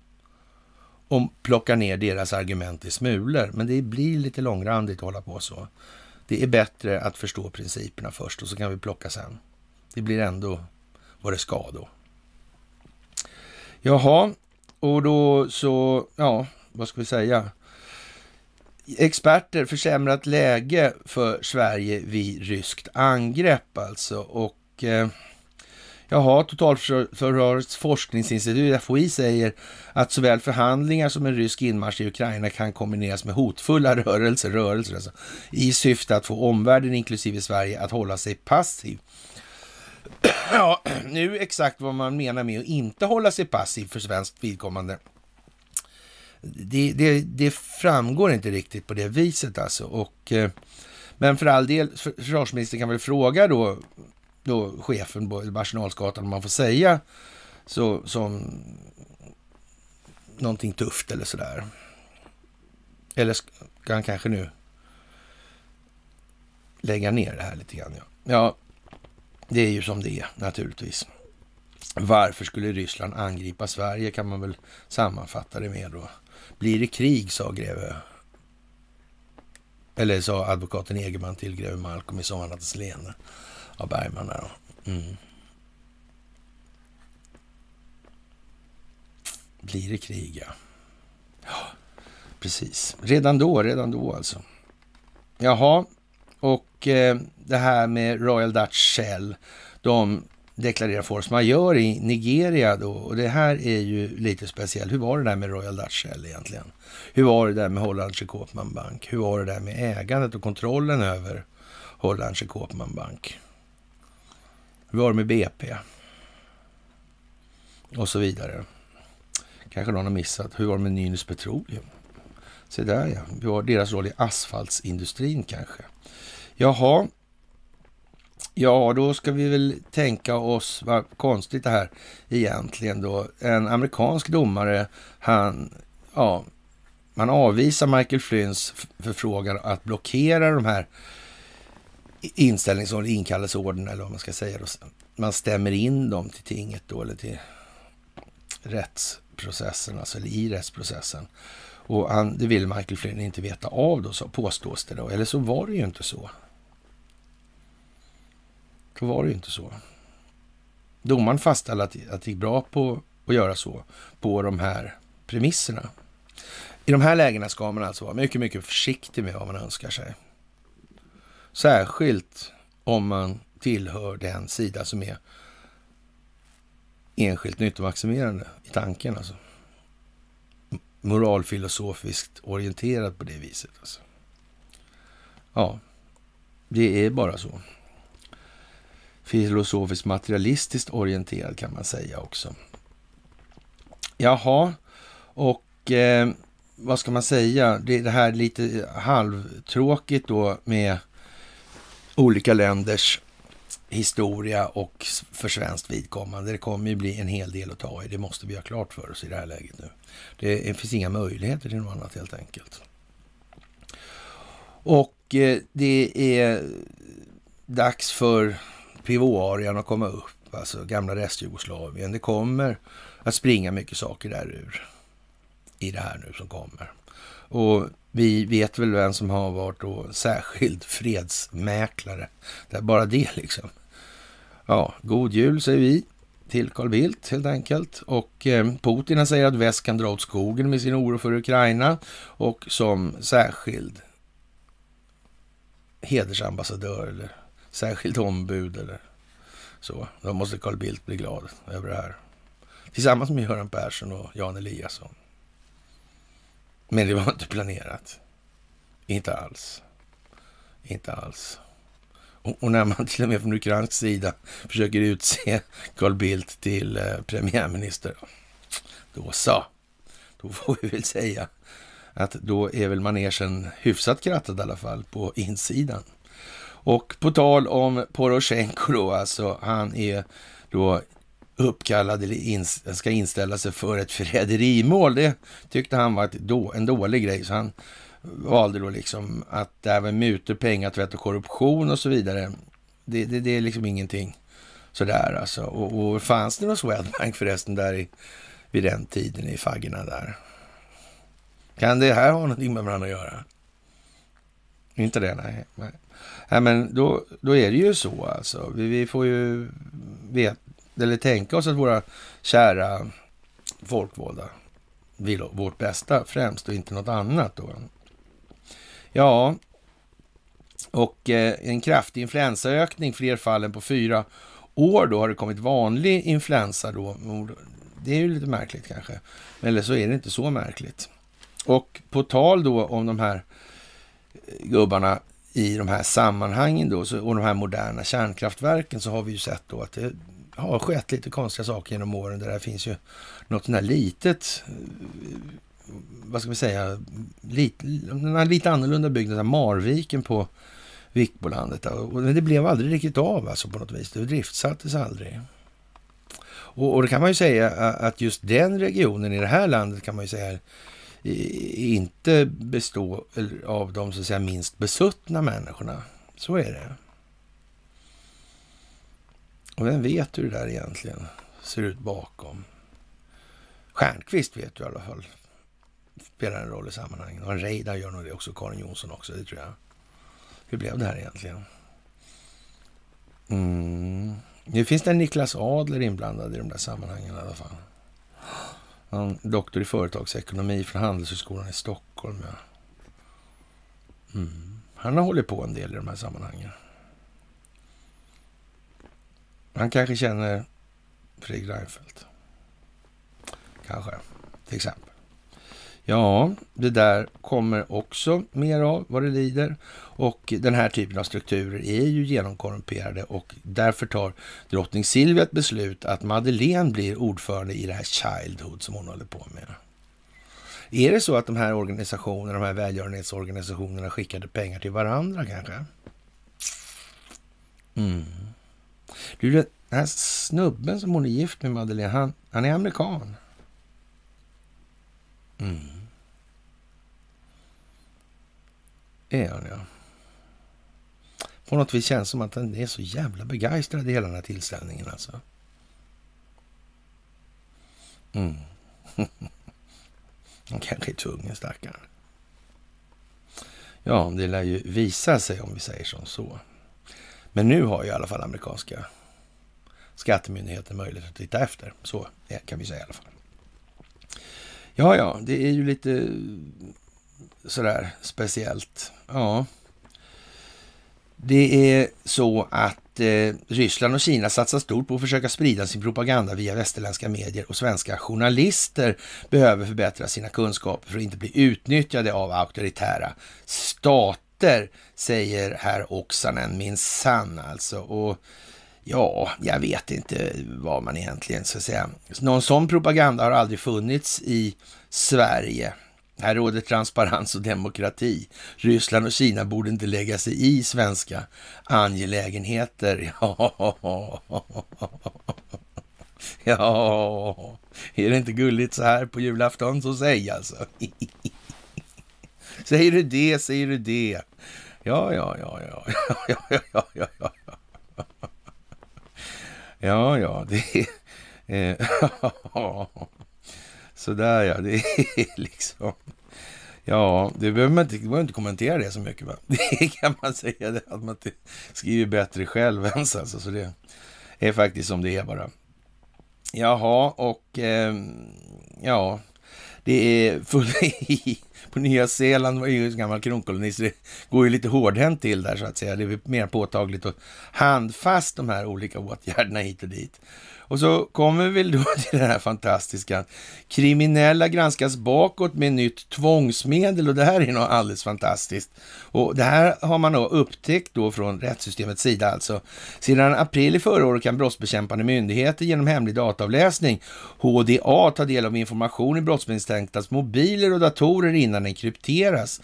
att plocka ner deras argument i smulor, men det blir lite långrandigt att hålla på så. Det är bättre att förstå principerna först och så kan vi plocka sen. Det blir ändå vad det ska då. Jaha, och då så, ja, vad ska vi säga? Experter, försämrat läge för Sverige vid ryskt angrepp alltså. Och eh, jaha, Totalförsvarets forskningsinstitut, FOI, säger att såväl förhandlingar som en rysk inmarsch i Ukraina kan kombineras med hotfulla rörelser, rörelser alltså, i syfte att få omvärlden, inklusive Sverige, att hålla sig passiv. Ja, nu exakt vad man menar med att inte hålla sig passiv för svenskt vidkommande det, det, det, framgår inte riktigt på det viset alltså. Och, eh, men för all del, försvarsministern kan väl fråga då, då chefen på Arsenalsgatan om man får säga så, som någonting tufft eller sådär. Eller ska han kanske nu lägga ner det här lite grann? Ja, ja det är ju som det är naturligtvis. Varför skulle Ryssland angripa Sverige kan man väl sammanfatta det med då. Blir det krig, sa greve eller sa advokaten Egerman till greve Malcolm i Sommarnattens leende av Bergman. Där mm. Blir det krig, ja. Ja, precis. Redan då, redan då alltså. Jaha, och eh, det här med Royal Dutch Shell. De deklarera force majeure i Nigeria då. Och det här är ju lite speciellt. Hur var det där med Royal Dutch Shell egentligen? Hur var det där med Hollandske Koopman Bank? Hur var det där med ägandet och kontrollen över Hollandske Koopman Bank? Hur var det med BP? Och så vidare. Kanske någon har missat. Hur var det med Nynäs Petroleum? Se där ja, hur var deras roll i asfaltsindustrin kanske. Jaha, Ja, då ska vi väl tänka oss, vad konstigt det här egentligen då. En amerikansk domare, han, ja, man avvisar Michael Flynns förfrågan att blockera de här inställningsorden, inkallelseorden eller vad man ska säga. Då. Man stämmer in dem till tinget då, eller till rättsprocessen, alltså i rättsprocessen. Och han, det vill Michael Flynn inte veta av då, så påstås det då. Eller så var det ju inte så. Så var det ju inte så. Domaren fastställde att, att det gick bra på att göra så på de här premisserna. I de här lägena ska man alltså vara mycket, mycket försiktig med vad man önskar sig. Särskilt om man tillhör den sida som är enskilt nyttomaximerande i tanken. Alltså. Moralfilosofiskt orienterad på det viset. Alltså. Ja, det är bara så filosofiskt materialistiskt orienterad kan man säga också. Jaha, och eh, vad ska man säga? Det, det här lite halvtråkigt då med olika länders historia och för svenskt vidkommande. Det kommer ju bli en hel del att ta i. Det måste vi ha klart för oss i det här läget nu. Det finns inga möjligheter till något annat helt enkelt. Och eh, det är dags för pivoarian att komma upp, alltså gamla restjugoslavien. Det kommer att springa mycket saker där ur i det här nu som kommer. Och vi vet väl vem som har varit då särskild fredsmäklare. Det är bara det liksom. Ja, god jul säger vi till Carl Bildt helt enkelt. Och eh, Putin säger att väst kan dra åt skogen med sin oro för Ukraina och som särskild hedersambassadör eller särskilt ombud eller så. Då måste Carl Bildt bli glad över det här. Tillsammans med Göran Persson och Jan Eliasson. Men det var inte planerat. Inte alls. Inte alls. Och, och när man till och med från ukrainsk sida försöker utse Carl Bildt till eh, premiärminister, då så. Då får vi väl säga att då är väl manegen hyfsat krattad i alla fall på insidan. Och på tal om Poroshenko då, alltså han är då uppkallad eller in, ska inställa sig för ett förräderimål. Det tyckte han var ett då, en dålig grej, så han valde då liksom att det här med mutor, pengatvätt och korruption och så vidare, det, det, det är liksom ingenting sådär alltså. Och, och fanns det någon Swedbank förresten där i, vid den tiden i faggorna där? Kan det här ha någonting med varandra att göra? Inte det, nej. nej. nej men då, då är det ju så alltså. Vi, vi får ju veta, eller tänka oss att våra kära folkvalda vill vårt bästa främst och inte något annat då. Ja, och eh, en kraftig influensaökning, fler fall än på fyra år då har det kommit vanlig influensa då. Det är ju lite märkligt kanske, eller så är det inte så märkligt. Och på tal då om de här gubbarna i de här sammanhangen då, och de här moderna kärnkraftverken så har vi ju sett då att det har skett lite konstiga saker genom åren. Där det finns ju något sånt här litet, eh, vad ska vi säga, lite, lite annorlunda byggnad, Marviken på Vikbolandet. Men det blev aldrig riktigt av alltså på något vis. Det driftsattes aldrig. Och, och det kan man ju säga eh, att just den regionen i det här landet kan man ju säga inte bestå av de så att säga minst besuttna människorna. Så är det. Och vem vet hur det där egentligen ser ut bakom? Stjernqvist vet du i alla fall. Spelar en roll i sammanhanget. Och Reidar gör nog det också. Karin Jonsson också, det tror jag. Hur blev det här egentligen? Mm. Nu finns det en Niklas Adler inblandad i de där sammanhangen i alla fall. Han doktor i företagsekonomi från Handelshögskolan i Stockholm. Ja. Mm. Han har hållit på en del i de här sammanhangen. Han kanske känner Fredrik Reinfeldt. Kanske, till exempel. Ja, det där kommer också mer av vad det lider. Och den här typen av strukturer är ju genomkorrumperade och därför tar drottning Silvia ett beslut att Madeleine blir ordförande i det här Childhood som hon håller på med. Är det så att de här organisationerna, de här välgörenhetsorganisationerna skickade pengar till varandra kanske? Mm. Du, den här snubben som hon är gift med, Madeleine, han, han är amerikan. Mm. Är han, ja. På något vis känns det som att han är så jävla begeistrad i hela den här tillställningen alltså. Mm. Han kanske är tvungen, stackaren. Ja, det lär ju visa sig om vi säger som så. Men nu har ju i alla fall amerikanska skattemyndigheten möjlighet att titta efter. Så kan vi säga i alla fall. Ja, ja, det är ju lite sådär speciellt. Ja. Det är så att eh, Ryssland och Kina satsar stort på att försöka sprida sin propaganda via västerländska medier och svenska journalister behöver förbättra sina kunskaper för att inte bli utnyttjade av auktoritära stater, säger herr Oksanen, minsann alltså. Och Ja, jag vet inte vad man egentligen ska säga. Någon sån propaganda har aldrig funnits i Sverige. Här råder transparens och demokrati. Ryssland och Kina borde inte lägga sig i svenska angelägenheter. Ja, ja, är det inte gulligt så här på julafton så säg alltså. Säger du det, säger du det. Ja, ja, ja, ja, ja, ja, ja, ja, ja. Ja, ja, det är... Eh, Sådär ja, det är liksom... Ja, det behöver man inte, behöver inte kommentera det så mycket. Va? Det kan man säga, det, att man inte skriver bättre själv ens. Alltså, så det är faktiskt som det är bara. Jaha, och eh, ja, det är full i på Nya Zeeland var ju en gammal kronkoloni, så det går ju lite hårdhänt till där så att säga. Det är mer påtagligt och handfast de här olika åtgärderna hit och dit. Och så kommer vi väl då till det här fantastiska. Kriminella granskas bakåt med nytt tvångsmedel och det här är nog alldeles fantastiskt. Och det här har man då upptäckt då från rättssystemets sida alltså. Sedan april i förra året kan brottsbekämpande myndigheter genom hemlig dataavläsning, HDA, ta del av information i brottsmisstänktas mobiler och datorer innan den krypteras.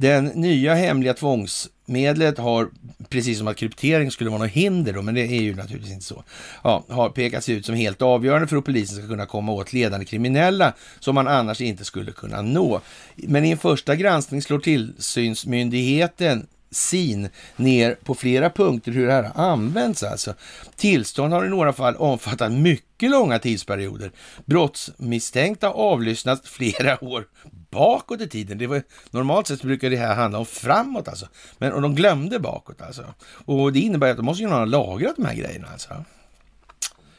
Den nya hemliga tvångsmedlet har, precis som att kryptering skulle vara något hinder då, men det är ju naturligtvis inte så, ja, har pekats ut som helt avgörande för att polisen ska kunna komma åt ledande kriminella som man annars inte skulle kunna nå. Men i en första granskning slår tillsynsmyndigheten sin ner på flera punkter hur det här har använts alltså. Tillstånd har i några fall omfattat mycket långa tidsperioder. Brottsmisstänkta avlyssnats flera år bakåt i tiden. Det var, normalt sett brukar det här handla om framåt alltså. Men och de glömde bakåt alltså. Och det innebär att de måste ju ha lagrat de här grejerna alltså.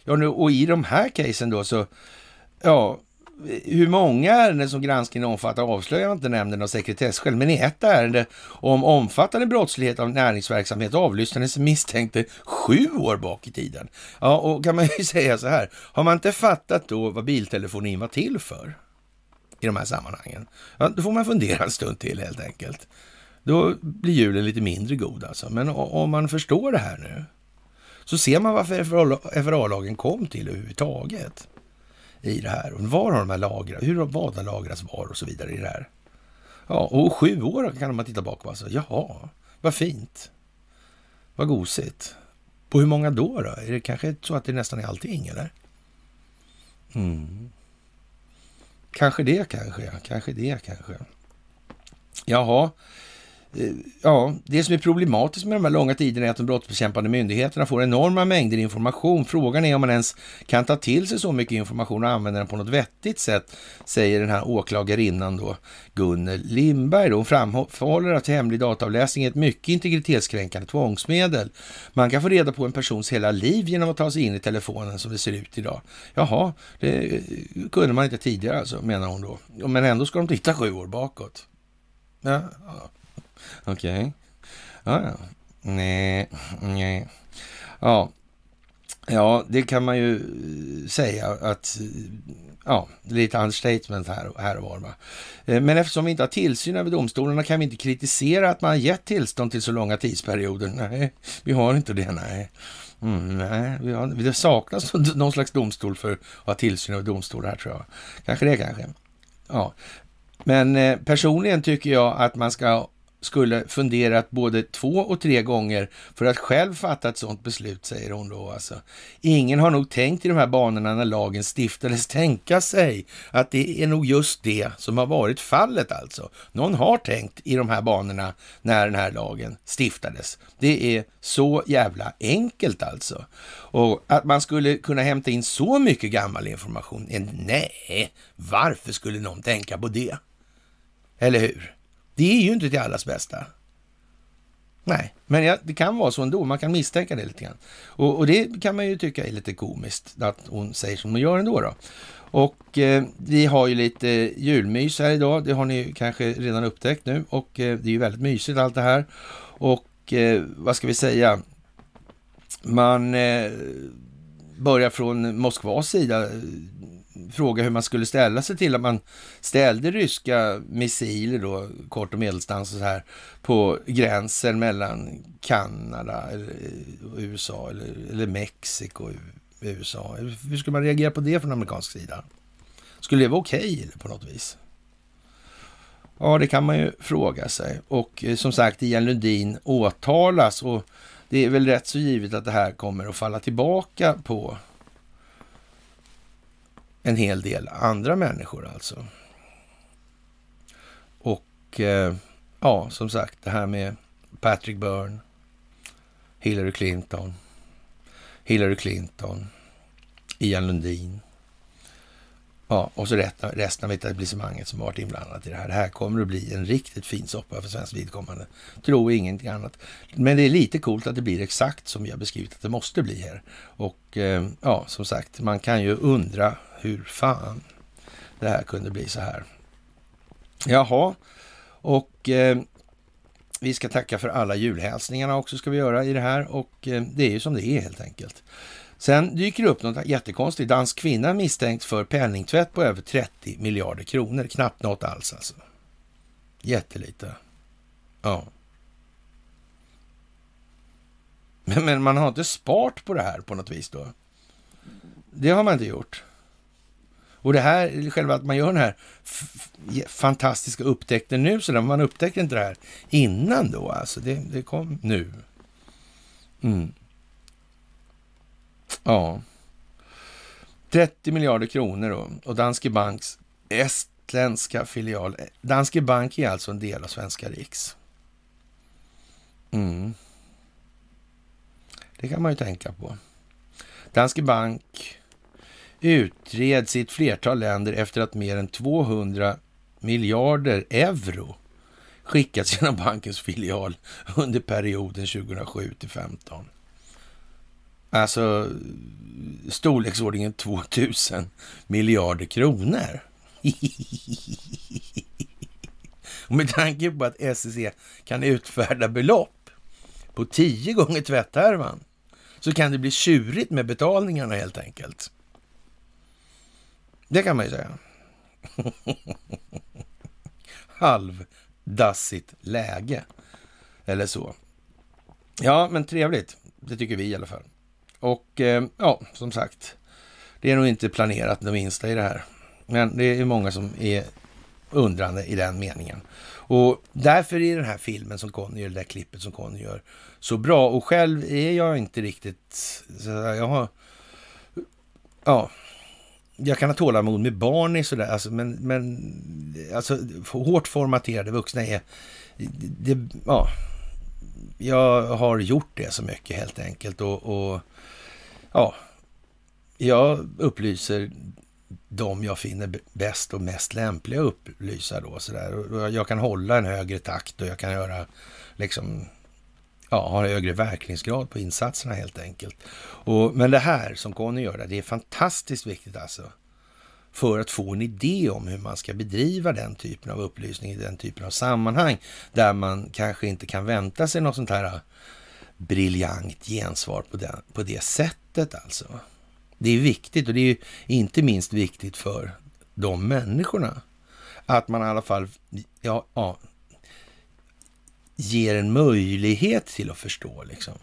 Ja, nu, och i de här casen då så, ja, hur många ärenden som granskningen omfattar avslöjar inte nämnden av sekretesskäl, men i ett ärende om omfattande brottslighet av näringsverksamhet avlyssnades misstänkte sju år bak i tiden. Ja, och kan man ju säga så här, har man inte fattat då vad biltelefonin var till för i de här sammanhangen, ja, då får man fundera en stund till helt enkelt. Då blir julen lite mindre god alltså. Men om man förstår det här nu, så ser man varför FRA-lagen kom till överhuvudtaget i det här. Och var har de här lagrat? Hur vad har lagrats var och så vidare i det här? Ja, och sju år kan man titta bakom alltså. Jaha, vad fint. Vad gosigt. På hur många då? då? Är det kanske så att det nästan är allting, eller? Mm. Kanske det, kanske. Kanske det, kanske. Jaha, Eh, ja, det som är problematiskt med de här långa tiderna är att de brottsbekämpande myndigheterna får enorma mängder information. Frågan är om man ens kan ta till sig så mycket information och använda den på något vettigt sätt, säger den här åklagarinnan då, Gunnel Lindberg. Då. Hon framhåller att hemlig dataavläsning är ett mycket integritetskränkande tvångsmedel. Man kan få reda på en persons hela liv genom att ta sig in i telefonen som det ser ut idag. Jaha, det kunde man inte tidigare alltså, menar hon då. Men ändå ska de titta sju år bakåt. Ja, Okej. Okay. Ja, ja. Nej, nej. Ja. Ja, det kan man ju eh, säga att, ja, det är lite understatement här, här och var. Va? Eh, men eftersom vi inte har tillsyn över domstolarna kan vi inte kritisera att man har gett tillstånd till så långa tidsperioder. Nej, vi har inte det, nej. Mm, nej, vi har, det saknas någon slags domstol för att ha tillsyn över domstolar här tror jag. Kanske det kanske. Ja, men eh, personligen tycker jag att man ska skulle funderat både två och tre gånger för att själv fatta ett sådant beslut, säger hon då. Alltså. Ingen har nog tänkt i de här banorna när lagen stiftades tänka sig att det är nog just det som har varit fallet alltså. Någon har tänkt i de här banorna när den här lagen stiftades. Det är så jävla enkelt alltså. Och att man skulle kunna hämta in så mycket gammal information, eh, nej, varför skulle någon tänka på det? Eller hur? Det är ju inte till allas bästa. Nej, men ja, det kan vara så ändå. Man kan misstänka det lite grann. Och, och, det kan man ju tycka är lite komiskt att hon säger som hon gör ändå. Då. Och eh, vi har ju lite julmys här idag. Det har ni kanske redan upptäckt nu och eh, det är ju väldigt mysigt allt det här. Och eh, vad ska vi säga? Man eh, börjar från Moskvas sida eh, fråga hur man skulle ställa sig till att man ställde ryska missiler då, kort och medelstans och så här, på gränsen mellan Kanada och USA eller, eller Mexiko och USA. Hur skulle man reagera på det från amerikansk sida? Skulle det vara okej okay, på något vis? Ja, det kan man ju fråga sig. Och eh, som sagt, Ian Lundin åtalas och det är väl rätt så givet att det här kommer att falla tillbaka på en hel del andra människor alltså. Och eh, ja, som sagt, det här med Patrick Byrne, Hillary Clinton, Hillary Clinton, Ian Lundin. Ja, och så resten av etablissemanget som varit inblandat i det här. Det här kommer att bli en riktigt fin soppa för svenskt vidkommande. Tror ingenting annat. Men det är lite coolt att det blir exakt som vi har beskrivit att det måste bli här. Och eh, ja, som sagt, man kan ju undra hur fan det här kunde bli så här. Jaha, och eh, vi ska tacka för alla julhälsningarna också ska vi göra i det här och eh, det är ju som det är helt enkelt. Sen dyker det upp något jättekonstigt. Dansk kvinna misstänkt för penningtvätt på över 30 miljarder kronor. Knappt något alls alltså. Jättelite. Ja. Men, men man har inte spart på det här på något vis då? Det har man inte gjort. Och det här, själva att man gör den här fantastiska upptäckten nu, så där, man upptäckte inte det här innan då, alltså. Det, det kom nu. Mm. Ja. 30 miljarder kronor då. Och Danske Banks estländska filial. Eh, Danske Bank är alltså en del av Svenska Riks. Mm. Det kan man ju tänka på. Danske Bank utreds i ett flertal länder efter att mer än 200 miljarder euro skickats genom bankens filial under perioden 2007 till 2015. Alltså storleksordningen 2000 miljarder kronor. Och med tanke på att SEC kan utfärda belopp på tio gånger tvätthärvan så kan det bli tjurigt med betalningarna helt enkelt. Det kan man ju säga. Halvdassigt läge. Eller så. Ja, men trevligt. Det tycker vi i alla fall. Och eh, ja, som sagt, det är nog inte planerat det minsta i det här. Men det är många som är undrande i den meningen. Och därför är den här filmen som Conny gör, det där klippet som Conny gör, så bra. Och själv är jag inte riktigt... Jag har... Ja, jag kan ha tålamod med barn i sådär, alltså, men, men alltså, hårt formaterade vuxna är... Det, ja, jag har gjort det så mycket helt enkelt och, och ja, jag upplyser de jag finner bäst och mest lämpliga att upplysa då. Så där. Jag kan hålla en högre takt och jag kan göra liksom ja, har högre verkningsgrad på insatserna helt enkelt. Och, men det här som Conny gör, det är fantastiskt viktigt alltså. För att få en idé om hur man ska bedriva den typen av upplysning i den typen av sammanhang. Där man kanske inte kan vänta sig något sånt här briljant gensvar på, den, på det sättet alltså. Det är viktigt och det är inte minst viktigt för de människorna. Att man i alla fall ja, ja, ger en möjlighet till att förstå. Liksom.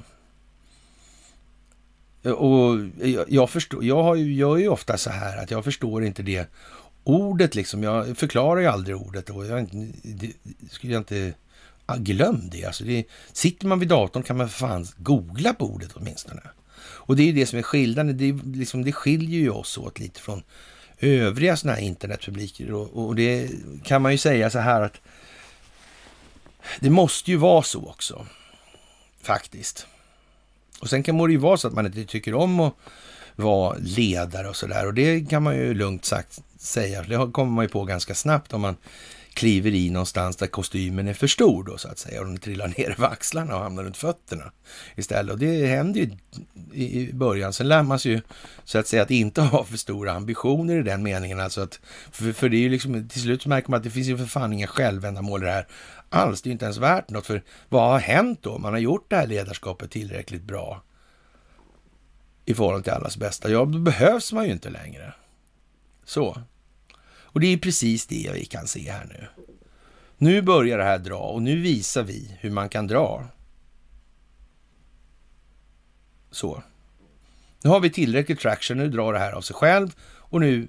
Och jag, förstår, jag har ju, gör ju ofta så här att jag förstår inte det ordet liksom. Jag förklarar ju aldrig ordet och jag det, skulle jag inte... Ah, glöm det. Alltså det. Sitter man vid datorn kan man för fan googla på ordet åtminstone. Och det är ju det som är skillnaden. Det, är liksom, det skiljer ju oss åt lite från övriga sådana här internetpubliker. Och, och det kan man ju säga så här att det måste ju vara så också, faktiskt. Och sen kan det ju vara så att man inte tycker om att vara ledare och sådär. Och det kan man ju lugnt sagt säga. Det kommer man ju på ganska snabbt om man kliver i någonstans där kostymen är för stor då så att säga och den trillar ner över axlarna och hamnar runt fötterna istället. Och det händer ju i början. Sen lär man sig ju så att säga att inte ha för stora ambitioner i den meningen. Alltså att, för, för det är ju liksom, till slut märker man att det finns ju för fan inga självändamål i det här alls. Det är ju inte ens värt något. För vad har hänt då? Man har gjort det här ledarskapet tillräckligt bra i förhållande till allas bästa. Ja, då behövs man ju inte längre. Så. Och det är precis det vi kan se här nu. Nu börjar det här dra och nu visar vi hur man kan dra. Så. Nu har vi tillräckligt traction, nu drar det här av sig själv och nu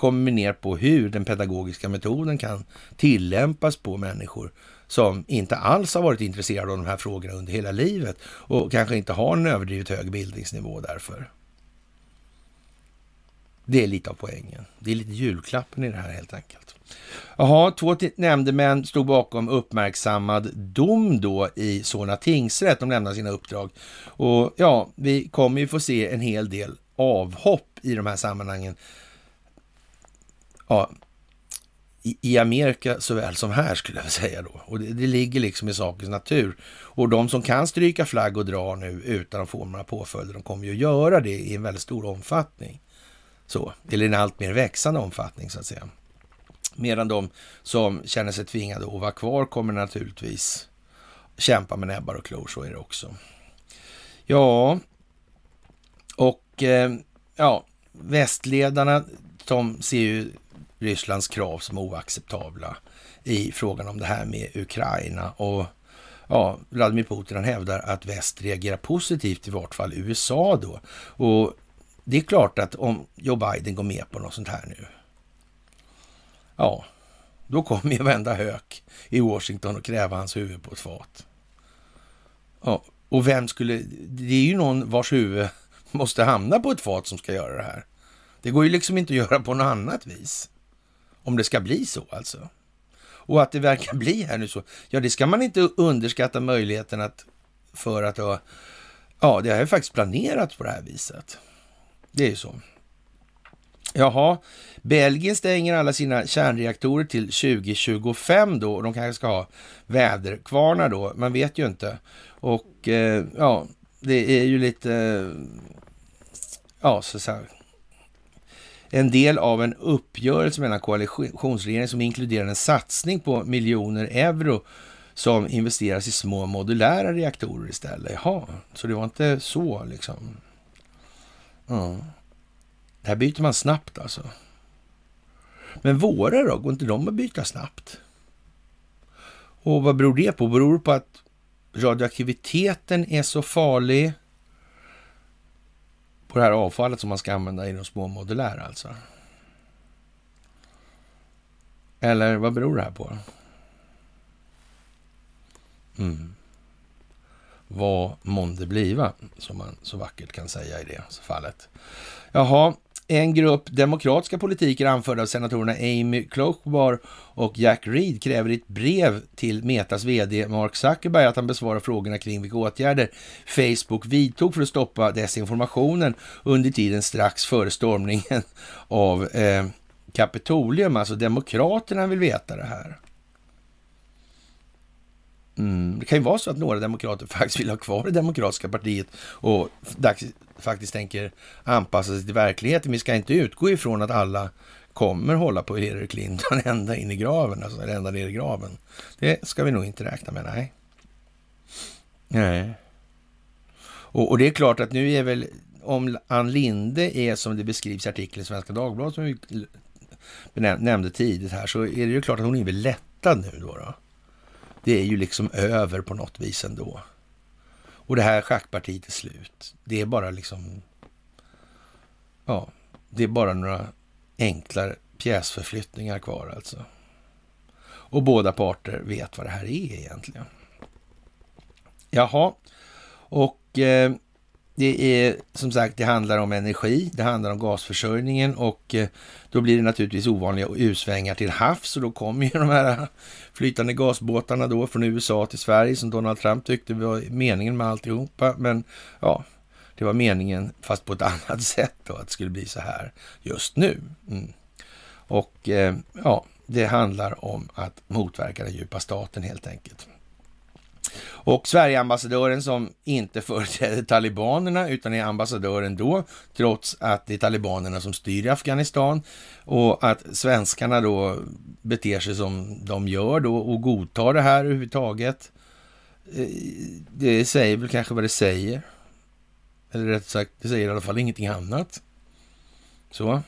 kommer vi ner på hur den pedagogiska metoden kan tillämpas på människor som inte alls har varit intresserade av de här frågorna under hela livet och kanske inte har en överdrivet hög bildningsnivå därför. Det är lite av poängen. Det är lite julklappen i det här helt enkelt. Jaha, två nämndemän stod bakom uppmärksammad dom då i Solna tingsrätt. De lämnade sina uppdrag. Och ja, vi kommer ju få se en hel del avhopp i de här sammanhangen. Ja, i, i Amerika såväl som här skulle jag säga då. Och det, det, ligger liksom i sakens natur. Och de som kan stryka flagg och dra nu utan att få några påföljder, de kommer ju göra det i en väldigt stor omfattning. Så, eller en allt mer växande omfattning så att säga. Medan de som känner sig tvingade att vara kvar kommer naturligtvis kämpa med näbbar och klor, så är det också. Ja, och eh, ja, västledarna, de ser ju Rysslands krav som oacceptabla i frågan om det här med Ukraina. Och ja, Vladimir Putin han hävdar att väst reagerar positivt, i vart fall USA då. Och det är klart att om Joe Biden går med på något sånt här nu, ja, då kommer ju vända hök i Washington och kräva hans huvud på ett fat. Ja, och vem skulle... Det är ju någon vars huvud måste hamna på ett fat som ska göra det här. Det går ju liksom inte att göra på något annat vis. Om det ska bli så alltså. Och att det verkar bli här nu så, ja det ska man inte underskatta möjligheten att för att ha, ja det har ju faktiskt planerats på det här viset. Det är ju så. Jaha, Belgien stänger alla sina kärnreaktorer till 2025 då. Och de kanske ska ha väderkvarnar då, man vet ju inte. Och eh, ja, det är ju lite, ja så, så här, en del av en uppgörelse mellan koalitionsregeringen som inkluderar en satsning på miljoner euro som investeras i små modulära reaktorer istället. Jaha, så det var inte så liksom. Ja. Det här byter man snabbt alltså. Men våra då, går inte de att byta snabbt? Och vad beror det på? Beror det på att radioaktiviteten är så farlig på det här avfallet som man ska använda i de små modulära alltså? Eller vad beror det här på? Mm. Vad månde bliva, som man så vackert kan säga i det fallet. Jaha, en grupp demokratiska politiker anförda av senatorerna Amy Klobuchar och Jack Reed kräver i ett brev till Metas VD Mark Zuckerberg att han besvarar frågorna kring vilka åtgärder Facebook vidtog för att stoppa desinformationen under tiden strax före stormningen av eh, Kapitolium. Alltså Demokraterna vill veta det här. Mm. Det kan ju vara så att några demokrater faktiskt vill ha kvar det demokratiska partiet och faktiskt tänker anpassa sig till verkligheten. Vi ska inte utgå ifrån att alla kommer hålla på Hillary Clinton ända in i graven, alltså ända ner i graven. Det ska vi nog inte räkna med, nej. Nej. Och, och det är klart att nu är väl, om Ann Linde är som det beskrivs i artikeln i Svenska Dagbladet som vi nämnde tidigt här, så är det ju klart att hon är väl lättad nu då. då. Det är ju liksom över på något vis ändå. Och det här schackpartiet är slut. Det är bara liksom... Ja, det är bara några enklare pjäsförflyttningar kvar alltså. Och båda parter vet vad det här är egentligen. Jaha, och eh, det är som sagt, det handlar om energi, det handlar om gasförsörjningen och eh, då blir det naturligtvis ovanliga utsvängar till havs och då kommer ju de här flytande gasbåtarna då från USA till Sverige som Donald Trump tyckte var meningen med alltihopa. Men ja, det var meningen fast på ett annat sätt då att det skulle bli så här just nu. Mm. Och eh, ja, det handlar om att motverka den djupa staten helt enkelt. Och Sverigeambassadören som inte företräder talibanerna utan är ambassadör ändå, trots att det är talibanerna som styr i Afghanistan och att svenskarna då beter sig som de gör då och godtar det här överhuvudtaget. Eh, det säger väl kanske vad det säger. Eller rätt sagt, det säger i alla fall ingenting annat. Så.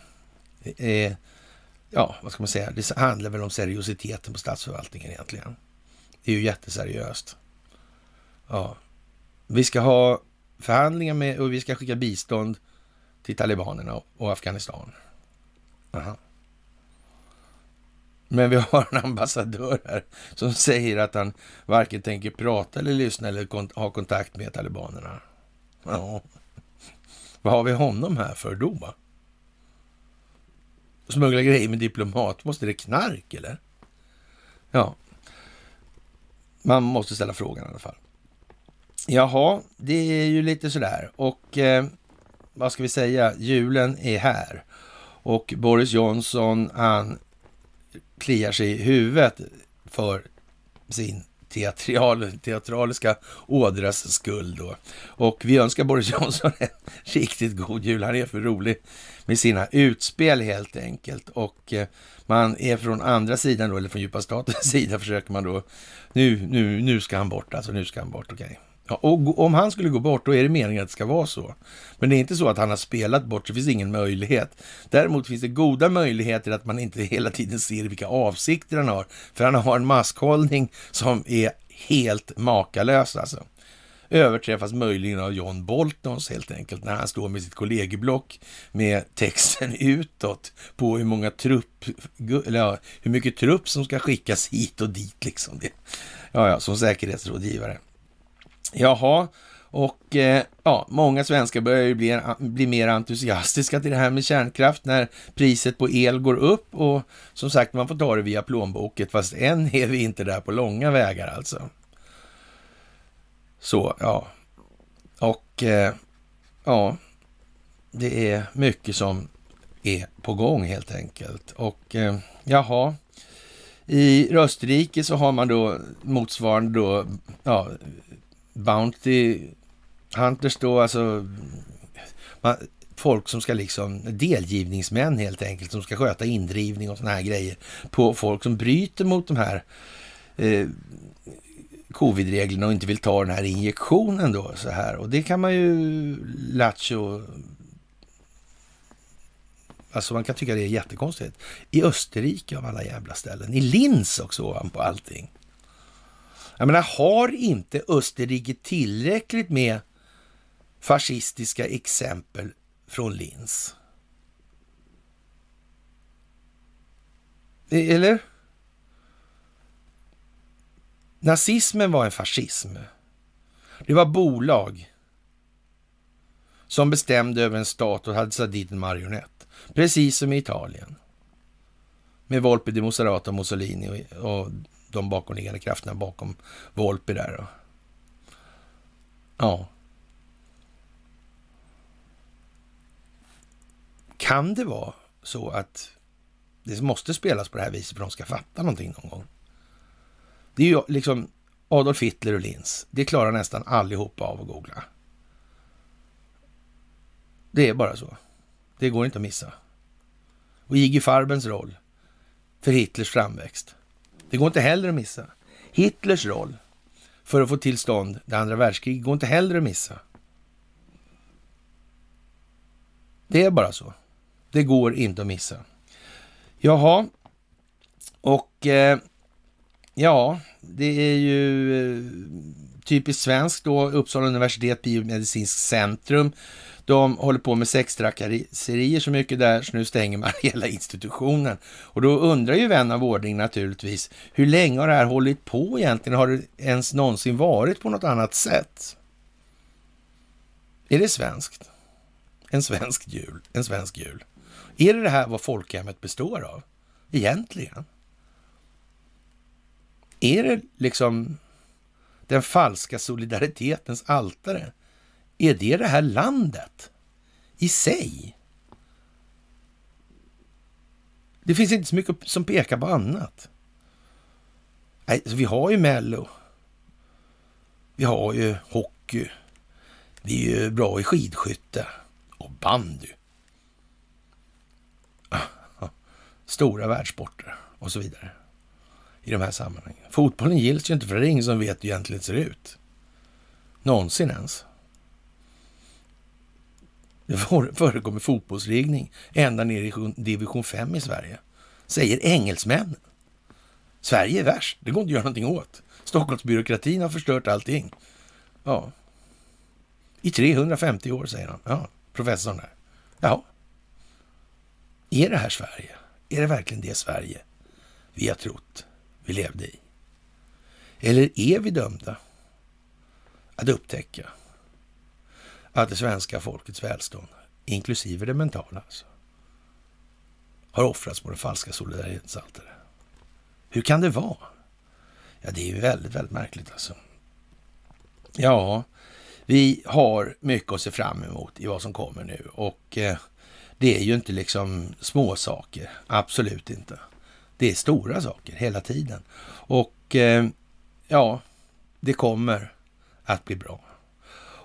Är, ja, vad ska man säga? Det handlar väl om seriositeten på statsförvaltningen egentligen. Det är ju jätteseriöst. Ja. Vi ska ha förhandlingar med och vi ska skicka bistånd till talibanerna och Afghanistan. Aha. Men vi har en ambassadör här som säger att han varken tänker prata eller lyssna eller kont ha kontakt med talibanerna. Ja. Vad har vi honom här för då? Smuggla grejer med diplomat. Måste det knark eller? Ja. Man måste ställa frågan i alla fall. Jaha, det är ju lite sådär. Och eh, vad ska vi säga? Julen är här. Och Boris Johnson, han kliar sig i huvudet för sin teatral, teatraliska ådras skull då. Och vi önskar Boris Johnson en riktigt god jul. Han är för rolig med sina utspel helt enkelt. Och eh, man är från andra sidan då, eller från djupa statens sida försöker man då, nu, nu, nu ska han bort, alltså nu ska han bort, okej. Okay. Ja, och om han skulle gå bort, då är det meningen att det ska vara så. Men det är inte så att han har spelat bort, så det finns ingen möjlighet. Däremot finns det goda möjligheter att man inte hela tiden ser vilka avsikter han har. För han har en maskhållning som är helt makalös alltså. överträffas möjligen av John Boltons helt enkelt, när han står med sitt kollegieblock med texten utåt på hur många trupp, eller ja, hur mycket trupp som ska skickas hit och dit liksom. Det, ja, ja, som säkerhetsrådgivare. Jaha, och eh, ja, många svenskar börjar ju bli, bli mer entusiastiska till det här med kärnkraft när priset på el går upp och som sagt, man får ta det via plånboken, fast än är vi inte där på långa vägar alltså. Så, ja. Och eh, ja, det är mycket som är på gång helt enkelt. Och eh, jaha, i Österrike så har man då motsvarande då, ja, Bounty Hunters då, alltså man, folk som ska liksom, delgivningsmän helt enkelt, som ska sköta indrivning och sådana här grejer på folk som bryter mot de här eh, covid-reglerna och inte vill ta den här injektionen då så här. Och det kan man ju lattjo Alltså man kan tycka det är jättekonstigt. I Österrike av alla jävla ställen. I Linz också ovanpå allting. Jag menar, har inte Österrike tillräckligt med fascistiska exempel från Linz? E, eller? Nazismen var en fascism. Det var bolag som bestämde över en stat och hade satt dit en marionett. Precis som i Italien. Med Volpe di Mussolata och Mussolini och, och de bakomliggande krafterna bakom Volpi där. Då. Ja. Kan det vara så att det måste spelas på det här viset för att de ska fatta någonting någon gång? Det är ju liksom Adolf Hitler och Linz. Det klarar nästan allihopa av att googla. Det är bara så. Det går inte att missa. Och Iggy Farbens roll för Hitlers framväxt. Det går inte heller att missa. Hitlers roll för att få till stånd det andra världskriget går inte heller att missa. Det är bara så. Det går inte att missa. Jaha, och eh, ja, det är ju eh, typiskt svenskt då. Uppsala universitet biomedicinskt centrum de håller på med sextrakasserier så mycket där så nu stänger man hela institutionen. Och då undrar ju vän av ordning naturligtvis, hur länge har det här hållit på egentligen? Har det ens någonsin varit på något annat sätt? Är det svenskt? En svensk jul? En svensk jul? Är det det här vad folkhemmet består av? Egentligen? Är det liksom den falska solidaritetens altare? Är det det här landet i sig? Det finns inte så mycket som pekar på annat. Nej, vi har ju Mello. Vi har ju hockey. Vi är ju bra i skidskytte och bandy. Stora världssporter och så vidare i de här sammanhangen. Fotbollen gills ju inte för det är ingen som vet hur det egentligen ser ut. Någonsin ens. Det förekommer fotbollsliggning ända ner i division 5 i Sverige, säger engelsmännen. Sverige är värst, det går inte att göra någonting åt. Stockholmsbyråkratin har förstört allting. Ja. I 350 år, säger han. Ja, professorn där. Ja. Är det här Sverige? Är det verkligen det Sverige vi har trott vi levde i? Eller är vi dömda att upptäcka att det svenska folkets välstånd, inklusive det mentala, alltså, har offrats på den falska solidaritetsaltaret. Hur kan det vara? Ja, det är ju väldigt, väldigt märkligt alltså. Ja, vi har mycket att se fram emot i vad som kommer nu och eh, det är ju inte liksom små saker, absolut inte. Det är stora saker hela tiden och eh, ja, det kommer att bli bra.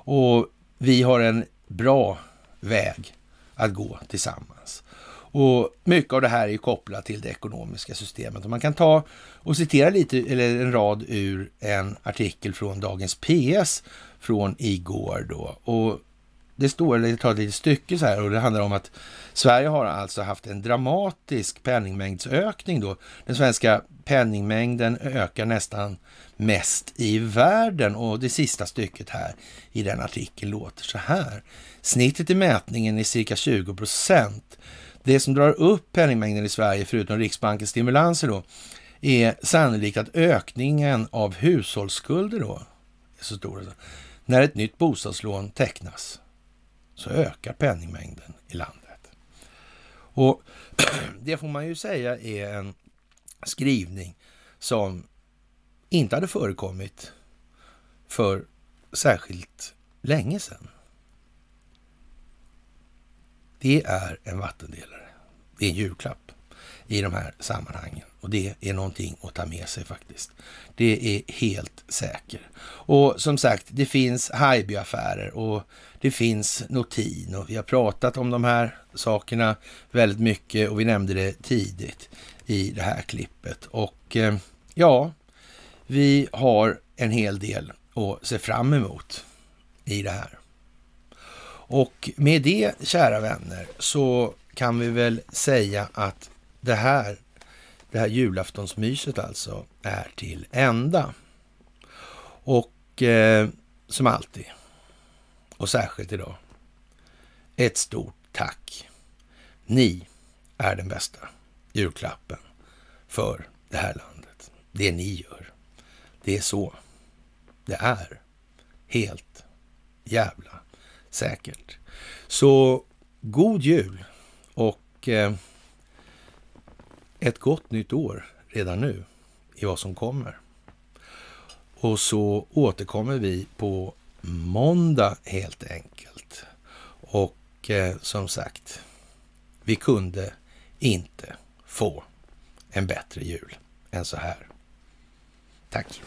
Och vi har en bra väg att gå tillsammans. Och mycket av det här är kopplat till det ekonomiska systemet. Och man kan ta och citera lite, eller en rad ur en artikel från dagens PS från igår då. Och det står, eller tar ett litet stycke så här och det handlar om att Sverige har alltså haft en dramatisk penningmängdsökning då. Den svenska penningmängden ökar nästan mest i världen och det sista stycket här i den artikeln låter så här. Snittet i mätningen är cirka 20 procent. Det som drar upp penningmängden i Sverige, förutom Riksbankens stimulanser då, är sannolikt att ökningen av hushållsskulder då är så stor. När ett nytt bostadslån tecknas så ökar penningmängden i landet. Och det får man ju säga är en skrivning som inte hade förekommit för särskilt länge sedan. Det är en vattendelare. Det är en julklapp i de här sammanhangen. Och det är någonting att ta med sig faktiskt. Det är helt säkert. Och som sagt, det finns Haijby-affärer och det finns Notin och vi har pratat om de här sakerna väldigt mycket och vi nämnde det tidigt i det här klippet. Och eh, ja, vi har en hel del att se fram emot i det här. Och med det, kära vänner, så kan vi väl säga att det här, det här julaftonsmyset alltså, är till ända. Och eh, som alltid, och särskilt idag, ett stort tack. Ni är den bästa julklappen för det här landet. Det ni gör. Det är så det är. Helt jävla säkert. Så god jul och eh, ett gott nytt år redan nu i vad som kommer. Och så återkommer vi på måndag helt enkelt. Och eh, som sagt, vi kunde inte få en bättre jul än så här. Tack!